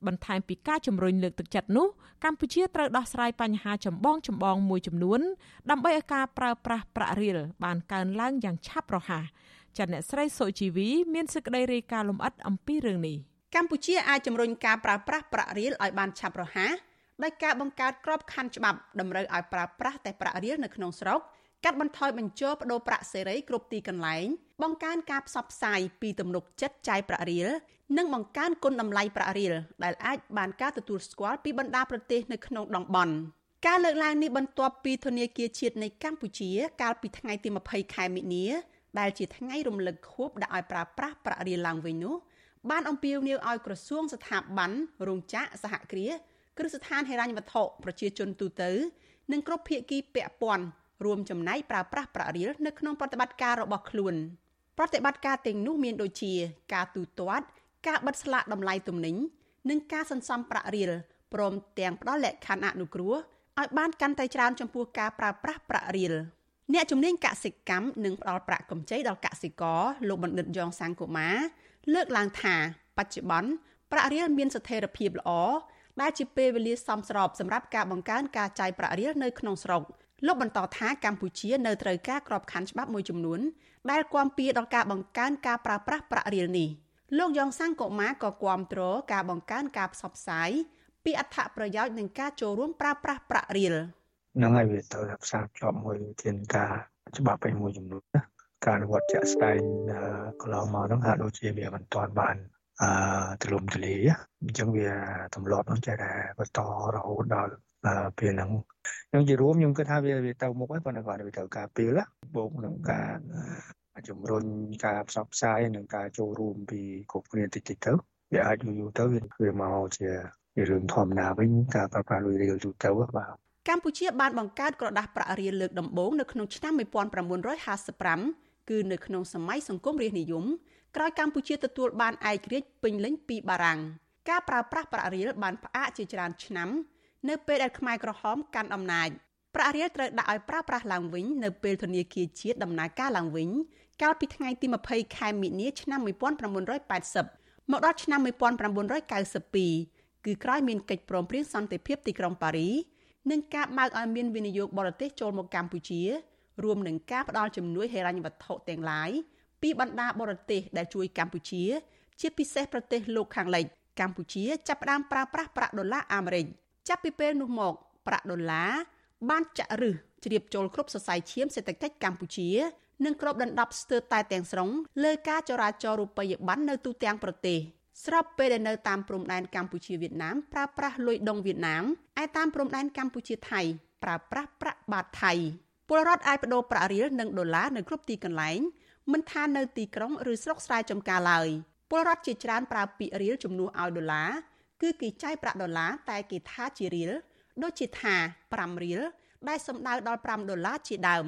បន្ថែមពីការជំរុញលើកទឹកចិត្តនោះកម្ពុជាត្រូវដោះស្រាយបញ្ហាចម្បងចម្បងមួយចំនួន ដើម្បីឲ្យការប្រើប្រាស់ប្រាក់រៀលបានកើនឡើងយ៉ាងឆាប់រហ័សចាអ្នកស្រីសុជីវីមានសេចក្តីរាយការណ៍លម្អិតអំពីរឿងនេះកម្ពុជាអាចជំរុញការប្រើប្រាស់ប្រាក់រៀលឲ្យបានឆាប់រហ័សដោយការបង្កើតក្របខ័ណ្ឌច្បាប់តម្រូវឲ្យប្រើប្រាស់តែប្រាក់រៀលនៅក្នុងស្រុកកាត់បន្ថយបញ្ចុះបដូរប្រាក់សេរីគ្រប់ទីកន្លែង បង្កើនការផ្សព្វផ្សាយពីទំនុកចិត្តចាយប្រាក់រៀលនិងបង្កើនគុណតម្លៃប្រាក់រៀលដែលអាចបានការទទួលស្គាល់ពីបណ្ដាប្រទេសនៅក្នុងតំបន់ការលើកឡើងនេះបន្ទាប់ពីធនាគារជាតិនៃកម្ពុជាកាលពីថ្ងៃទី20ខែមិនិនាដែលជាថ្ងៃរំលឹកខួបដាក់ឲ្យប្រើប្រាស់ប្រាក់រៀលឡើងវិញនោះបានអំពាវនាវឲ្យក្រសួងស្ថាប័នរោងចក្រសហគ្រាសគ្រឹះស្ថានហិរញ្ញវត្ថុប្រជាជនទូទៅនិងគ្រប់ភាគីពាក់ព័ន្ធរួមចំណែកប្រើប្រាស់ប្រាក់រៀលនៅក្នុងប្រតិបត្តិការរបស់ខ្លួន ប្រតិបត្តិការទាំងនោះមានដូចជាការទូទាត់ ការបិទស្លាកតម្លៃទំនិញនិងការសន្សំប្រាក់រៀលព្រមទាំងផ្ដល់លក្ខខណ្ឌអនុគ្រោះឲ្យបានកាន់តែច្រើនចំពោះការប្រើប្រាស់ប្រាក់រៀលអ្នកជំនាញកសិកម្មនិងផ្ដល់ប្រាក់កម្ចីដល់កសិករលោកបណ្ឌិតយ៉ងសាងកូម៉ាលើកឡើងថាបច្ចុប្បន្នប្រាក់រៀលមានស្ថិរភាពល្អដែលជាពេលវេលាសមស្របសម្រាប់ការបង្កើនការចាយប្រាក់រៀលនៅក្នុងស្រុក លោកបន្តថាកម្ពុជានៅត្រូវការក្របខ័ណ្ឌច្បាប់មួយចំនួនដែលគាំពៀដល់ការបង្កើនការប្រើប្រាស់ប្រាក់រៀលនេះលោកយ៉ងសាំងកូម៉ាក៏គាំទ្រការបង្កើនការផ្សព្វផ្សាយពីអត្ថប្រយោជន៍នៃការចូលរួមប្រើប្រាស់ប្រាក់រៀលនឹងហើយវាទៅផ្សារភ្ជាប់មួយធានការច្បាប់ឯមួយចំនួនណាការអនុវត្តជាក់ស្ដែងកន្លងមកហ្នឹងហាក់ដូចជាវាមិនទាន់បានអឺទលំទលាអញ្ចឹងវាទម្លាប់ហ្នឹងចេះតែបន្តរហូតដល់ ពេលហ្នឹងខ្ញុំជារួមខ្ញុំគិតថាវាវាទៅមុខហើយប៉ុន្តែគាត់វាត្រូវការពេលបូកនឹងការជំរុញការផ្សព្វផ្សាយនិងការចូលរួមពីគ្រប់គ្នាតិចតិចទៅវាអាចយូរយូរទៅវាមកជារឿងធម្មតាវិញការប្រើប្រាស់លុយរៀលទូទៅបាទកម្ពុជាបានបង្កើតក្រដាស់ប្រាក់រៀលលើកដំបូងនៅក្នុងឆ្នាំ1955គឺនៅក្នុងសម័យសង្គមរាស្ត្រនិយមក្រោយកម្ពុជាទទួលបានឯករាជ្យពេញលេញពីបារាំងការប្រើប្រាស់ប្រាក់រៀលបានផ្អាកជាច្រើនឆ្នាំ នៅពេលដែលខ្មែរក្រហមកាន់អំណាចប្រាក់រៀលត្រូវដាក់ឲ្យប្រើប្រាស់ឡើងវិញនៅពេលធនាគារជាតិដំណើរការឡើងវិញកាលពីថ្ងៃទី20ខែមិនិនាឆ្នាំ1980មកដល់ឆ្នាំ1992គឺក្រោយមានកិច្ចព្រមព្រៀងសន្តិភាពទីក្រុងប៉ារីនិងការបើកឲ្យមានវិនិយោគបរទេសចូលមកកម្ពុជារួមនឹងការផ្តល់ជំនួយហិរញ្ញវត្ថុទាំងឡាយពីបណ្ដាបរទេសដែលជួយកម្ពុជា ជាពិសេសប្រទេសលោកខាងលិចកម្ពុជាចាប់ផ្ដើមប្រើប្រាស់ប្រាក់ដុល្លារអាមេរិក ចាប់ពីពេលនោះមក ប្រាក់ដុល្លារបានចាក់ឫសជ្រាបចូលគ្រប់សរសៃឈាមសេដ្ឋកិច្ចកម្ពុជានិងគ្របដណ្ដប់ស្ទើរតែទាំងស្រុងលើការចរាចររូបិយប័ណ្ណនៅទូទាំងប្រទេសស្របពេលដែលនៅតាមព្រំដែនកម្ពុជាវៀតណាមប្រើប្រាស់លុយដុងវៀតណាមឯតាមព្រំដែនកម្ពុជាថៃប្រើប្រាស់ប្រាក់បាតថៃពលរដ្ឋអាចបដូរប្រាក់រៀលនិងដុល្លារនៅគ្រប់ទីកន្លែងមិនថានៅទីក្រុងឬស្រុកស្រែចម្ការឡើយពលរដ្ឋជាច្រើនប្រើពាក្យរៀលជំនួសឲ្យដុល្លារ គឺគេចាយប្រាក់ដុល្លារតែគេថាជារៀលដូចជាថា5រៀលដែលសំដៅដល់5ដុល្លារជាដើម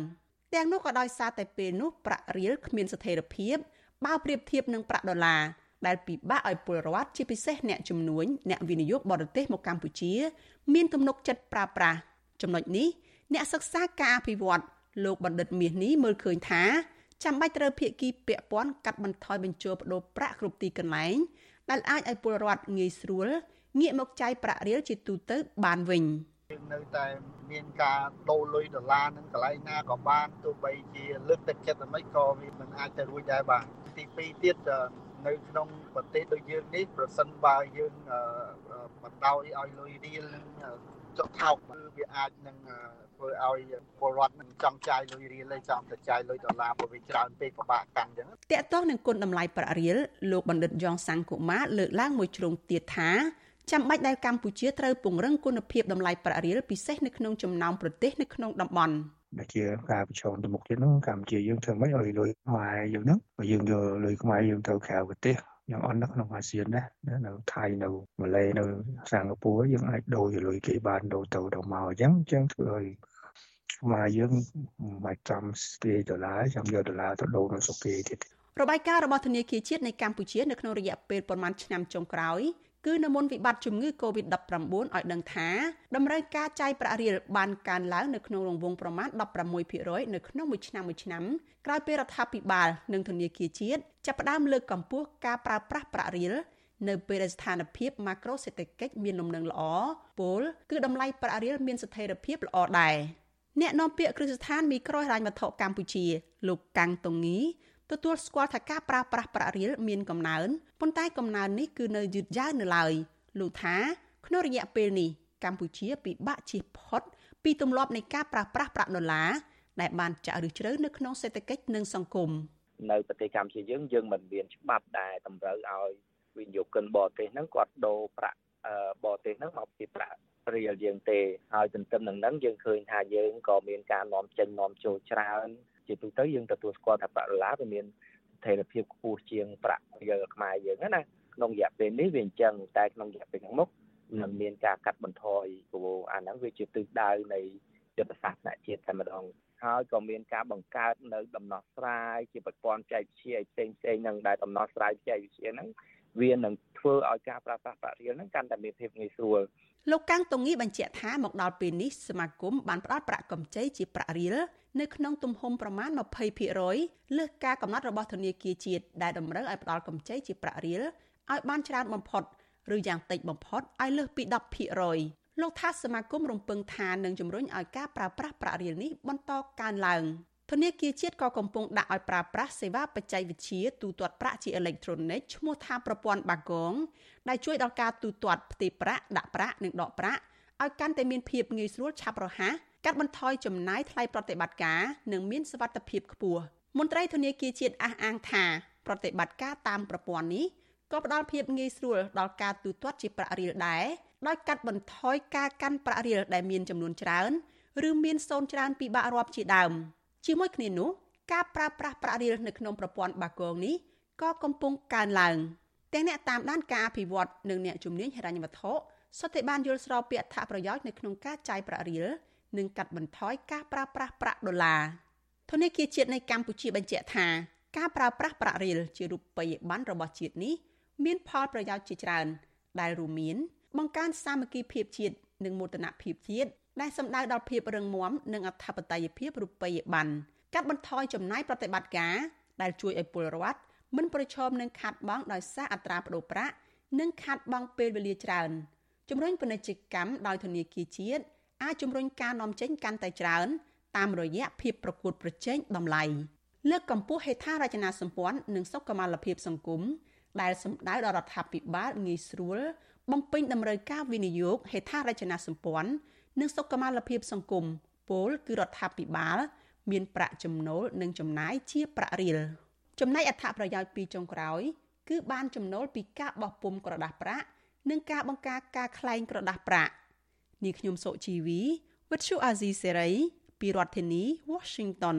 ទាំងនោះក៏ដោយសារតែពេលនោះប្រាក់រៀលគ្មានស្ថិរភាពបើប្រៀបធៀបនឹងប្រាក់ដុល្លារដែលពិបាកឲ្យពលរដ្ឋជាពិសេសអ្នកជំនួញអ្នកវិនិយោគបរទេសមកកម្ពុជា មានទំនុកចិត្តប្រើប្រាស់ចំណុចនេះអ្នកសិក្សាការអភិវឌ្ឍលោកបណ្ឌិតមាសនេះមើលឃើញថាចាំបាច់ត្រូវភាគីពាក់ព័ន្ធកាត់បន្ថយបញ្ចូលបដូរប្រាក់គ្រប់ទីកន្លែង ដែលអាចឲ្យពលរដ្ឋងាយស្រួលងាកមកចាយប្រាក់រៀលជាទូទៅបានវិញយើងនៅតែមានការដូរលុយដុល្លារនឹងកន្លែងណាក៏បានទោះបីជាលើកទឹកចិត្តតែមិនក៏វាមិនអាចទៅរួចដែរបាទទី2ទៀតនៅក្នុងប្រទេសដូចយើងនេះប្រសិនបើយើងបណ្ដោយឲ្យលុយរៀលនឹង ចុះថោកគឺវាអាចនឹងធ្វើឲ្យពលរដ្ឋមិនចង់ចាយលុយរៀលទេចង់តែចាយលុយដុល្លារព្រោះវាច្រើនពេកពិបាកកាន់អញ្ចឹងតកតោះនឹងគុណតម្លៃប្រាក់រៀលលោកបណ្ឌិតយ៉ងសាំងកុមារលើកឡើងមួយជ្រុងទៀតថាចាំបាច់ដែលកម្ពុជាត្រូវពង្រឹងគុណភាពតម្លៃប្រាក់រៀលពិសេសនៅក្នុងចំណោមប្រទេសនៅក្នុងតំបន់ដែលជាការប្រឈមទៅមុខទៀតនោះកម្ពុជាយើងធ្វើម៉េចឲ្យលុយខ្មែរយើងហ្នឹងបើយើងយកលុយខ្មែរយើងទៅក្រៅប្រទេស យ៉ាងអន់នៅក្នុងអាស៊ានដែរនៅថៃនៅម៉ាឡេនៅសិង្ហបុរីយើងអាចដូរលុយគេបានដូរទៅដូរមកអញ្ចឹងអញ្ចឹងធ្វើឲ្យខ្មែរយើងមិនចាំស្ទេដុល្លារចាំយកដុល្លារទៅដូរនៅស្រុកគេទៀតរបាយការណ៍របស់ធនាគារជាតិនៃកម្ពុជានៅក្នុងរយៈពេលប្រមាណឆ្នាំចុងក្រោយ គឺនៅមុនវិបត្តិជំងឺ Covid-19 ឲ្យដឹងថាតម្រូវការចាយប្រាក់រៀលបានកើនឡើងនៅក្នុងរង្វង់ប្រមាណ16%នៅក្នុងមួយឆ្នាំមួយឆ្នាំក្រោយពេលរដ្ឋាភិបាលនិងធនាគារជាតិចាប់ផ្ដើមលើកកម្ពស់ការប្រើប្រាស់ប្រាក់រៀលនៅពេលដែលស្ថានភាពម៉ាក្រូសេដ្ឋកិច្ចមានលំនឹងល្អពលគឺតម្លៃប្រាក់រៀលមានស្ថិរភាពល្អដែរអ្នកនាំពាក្យគ្រឹះស្ថានមីក្រូហិរញ្ញវត្ថុកម្ពុជាលោកកាំងតុងងី ទទួលស្គាល់ថាការប្រើប្រាស់ប្រាក់រៀលមានកំណើនប៉ុន្តែកំណើននេះគឺនៅយឺតយ៉ាវនៅឡើយលោកថាក្នុងរយៈពេលនេះកម្ពុជាពិបាកជៀសផុតពីទម្លាប់នៃការប្រើប្រាស់ប្រាក់ដុល្លារដែលបានចាក់ឫសជ្រៅនៅក្នុងសេដ្ឋកិច្ចនិងសង្គមនៅប្រទេសកម្ពុជាយើងយើងមិនមានច្បាប់ដែលតម្រូវឲ្យវិនិយោគិនបរទេសហ្នឹងគាត់ដូរប្រាក់បរទេសហ្នឹងមកពីប្រាក់រៀលយើងទេហើយទន្ទឹមនឹងហ្នឹងយើងឃើញថាយើងក៏មានការនាំចេញនាំចូលច្រើន ជាទូទៅយើងទទួលស្គាល់ថាប្រាក់ដុល្លារវាមានស្ថិរភាពខ្ពស់ជាងប្រាក់រៀលខ្មែរយើងណាក្នុងរយៈពេលនេះវាអញ្ចឹងតែក្នុងរយៈពេលខាងមុខនឹងមានការកាត់បន្ថយព្រោះអាហ្នឹងវាជាទិសដៅនៃយុទ្ធសាស្ត្រថ្នាក់ជាតិតែម្ដងហើយក៏មានការបង្កើតនៅដំណោះស្រាយជាប្រព័ន្ធចែកវិទ្យាផ្សេងផ្សេងនឹងដែលដំណោះស្រាយចែកវិទ្យាហ្នឹងវានឹងធ្វើឲ្យការប្រើប្រាស់ប្រាក់រៀលហ្នឹងកាន់តែមានភាពងាយស្រួល លោកកាំងតុងងីបញ្ជាក់ថាមកដល់ពេលនេះសមាគមបានផ្ដល់ប្រាក់កម្ចីជាប្រាក់រៀលនៅក្នុងទំហំប្រមាណ20%លើសការកំណត់របស់ធនាគារជាតិដែលតម្រូវឲ្យផ្ដល់កម្ចីជាប្រាក់រៀលឲ្យបានច្រើនបំផុតឬយ៉ាងតិចបំផុតឲ្យលើសពី10%លោកថាសមាគមរំពឹងថានឹងជំរុញឲ្យការប្រើប្រាស់ប្រាក់រៀលនេះបន្តកើនឡើង ធនាគារជាតិក៏កំពុងដាក់ឲ្យប្រើប្រាស់សេវាបច្ចេកវិទ្យាទូទាត់ប្រាក់ជាអេឡិចត្រូនិកឈ្មោះថាប្រព័ន្ធបាគងដែលជួយដល់ការទូទាត់ផ្ទេរប្រាក់ដាក់ប្រាក់និងដកប្រាក់ឲ្យកាន់តែមានភាពងាយស្រួលឆាប់រហ័សកាត់បន្ថយចំណាយថ្លៃប្រតិបត្តិការនិងមានសុវត្ថិភាពខ្ពស់មន្ត្រីធនាគារជាតិអះអាងថាប្រតិបត្តិការតាមប្រព័ន្ធនេះក៏ផ្ដល់ភាពងាយស្រួលដល់ការទូទាត់ជាប្រាក់រៀលដែរដោយកាត់បន្ថយការកាន់ប្រាក់រៀលដែលមានចំនួនច្រើនឬមានសូន្យច្រើនពិបាករាប់ជាដើម ជាមួយគ្នានោះការប្រើប្រាស់ប្រាក់រៀលនៅក្នុងប្រព័ន្ធបាគងនេះក៏កំពុងកើនឡើងទាំងអ្នកតាមដានការអភិវឌ្ឍនិងអ្នកជំនាញហិរញ្ញវត្ថុសុទ្ធតែបានយល់ស្របពីអត្ថប្រយោជន៍នៅក្នុងការចាយប្រាក់រៀលនិងកាត់បន្ថយការប្រើប្រាស់ប្រាក់ដុល្លារធនាគារជាតិនៃកម្ពុជាបញ្ជាក់ថាការប្រើប្រាស់ប្រាក់រៀលជារូបិយប័ណ្ណរបស់ជាតិនេះមានផលប្រយោជន៍ជាច្រើន ដែលរួមមាន បង្កើនសាមគ្គីភាពជាតិនិងមោទនភាពជាតិ ដែលសំដៅដល់ភាពរឹងមាំនិងអធិបតេយ្យភាពរូបិយប័ណ្ណកាត់បន្ថយចំណាយប្រតិបត្តិការដែលជួយឲ្យពលរដ្ឋមិនប្រឈមនឹងខាតបង់ដោយសារអត្រាប្តូរប្រាក់និងខាតបង់ពេលវេលាច្រើនជំរុញពាណិជ្ជកម្មដោយធនាគារជាតិអាចជំរុញការនាំចេញកាន់តែច្រើន តាមរយៈភាពប្រកួតប្រជែងតម្លៃលើកកម្ពស់ហេដ្ឋារចនាសម្ព័ន្ធនិងសុខុមាលភាពសង្គមដែលសម្ដៅដល់រដ្ឋាភិបាលងាយស្រួលបំពេញតម្រូវការវិនិយោគហេដ្ឋារចនាសម្ព័ន្ធ និងសុខុមាលភាពសង្គមពលគឺរដ្ឋាភិបាល មានប្រាក់ចំណូលនិងចំណាយជាប្រាក់រៀលចំណែកអត្ថប្រយោជន៍ពីចុងក្រោយ គឺបានចំណូលពីការបោះពុម្ពក្រដាស់ប្រាក់និងការបង្ការការក្លែងក្រដាស់ប្រាក់នាងខ្ញុំសុជីវីវិទ្យុអាស៊ីសេរីពីរដ្ឋធានី Washington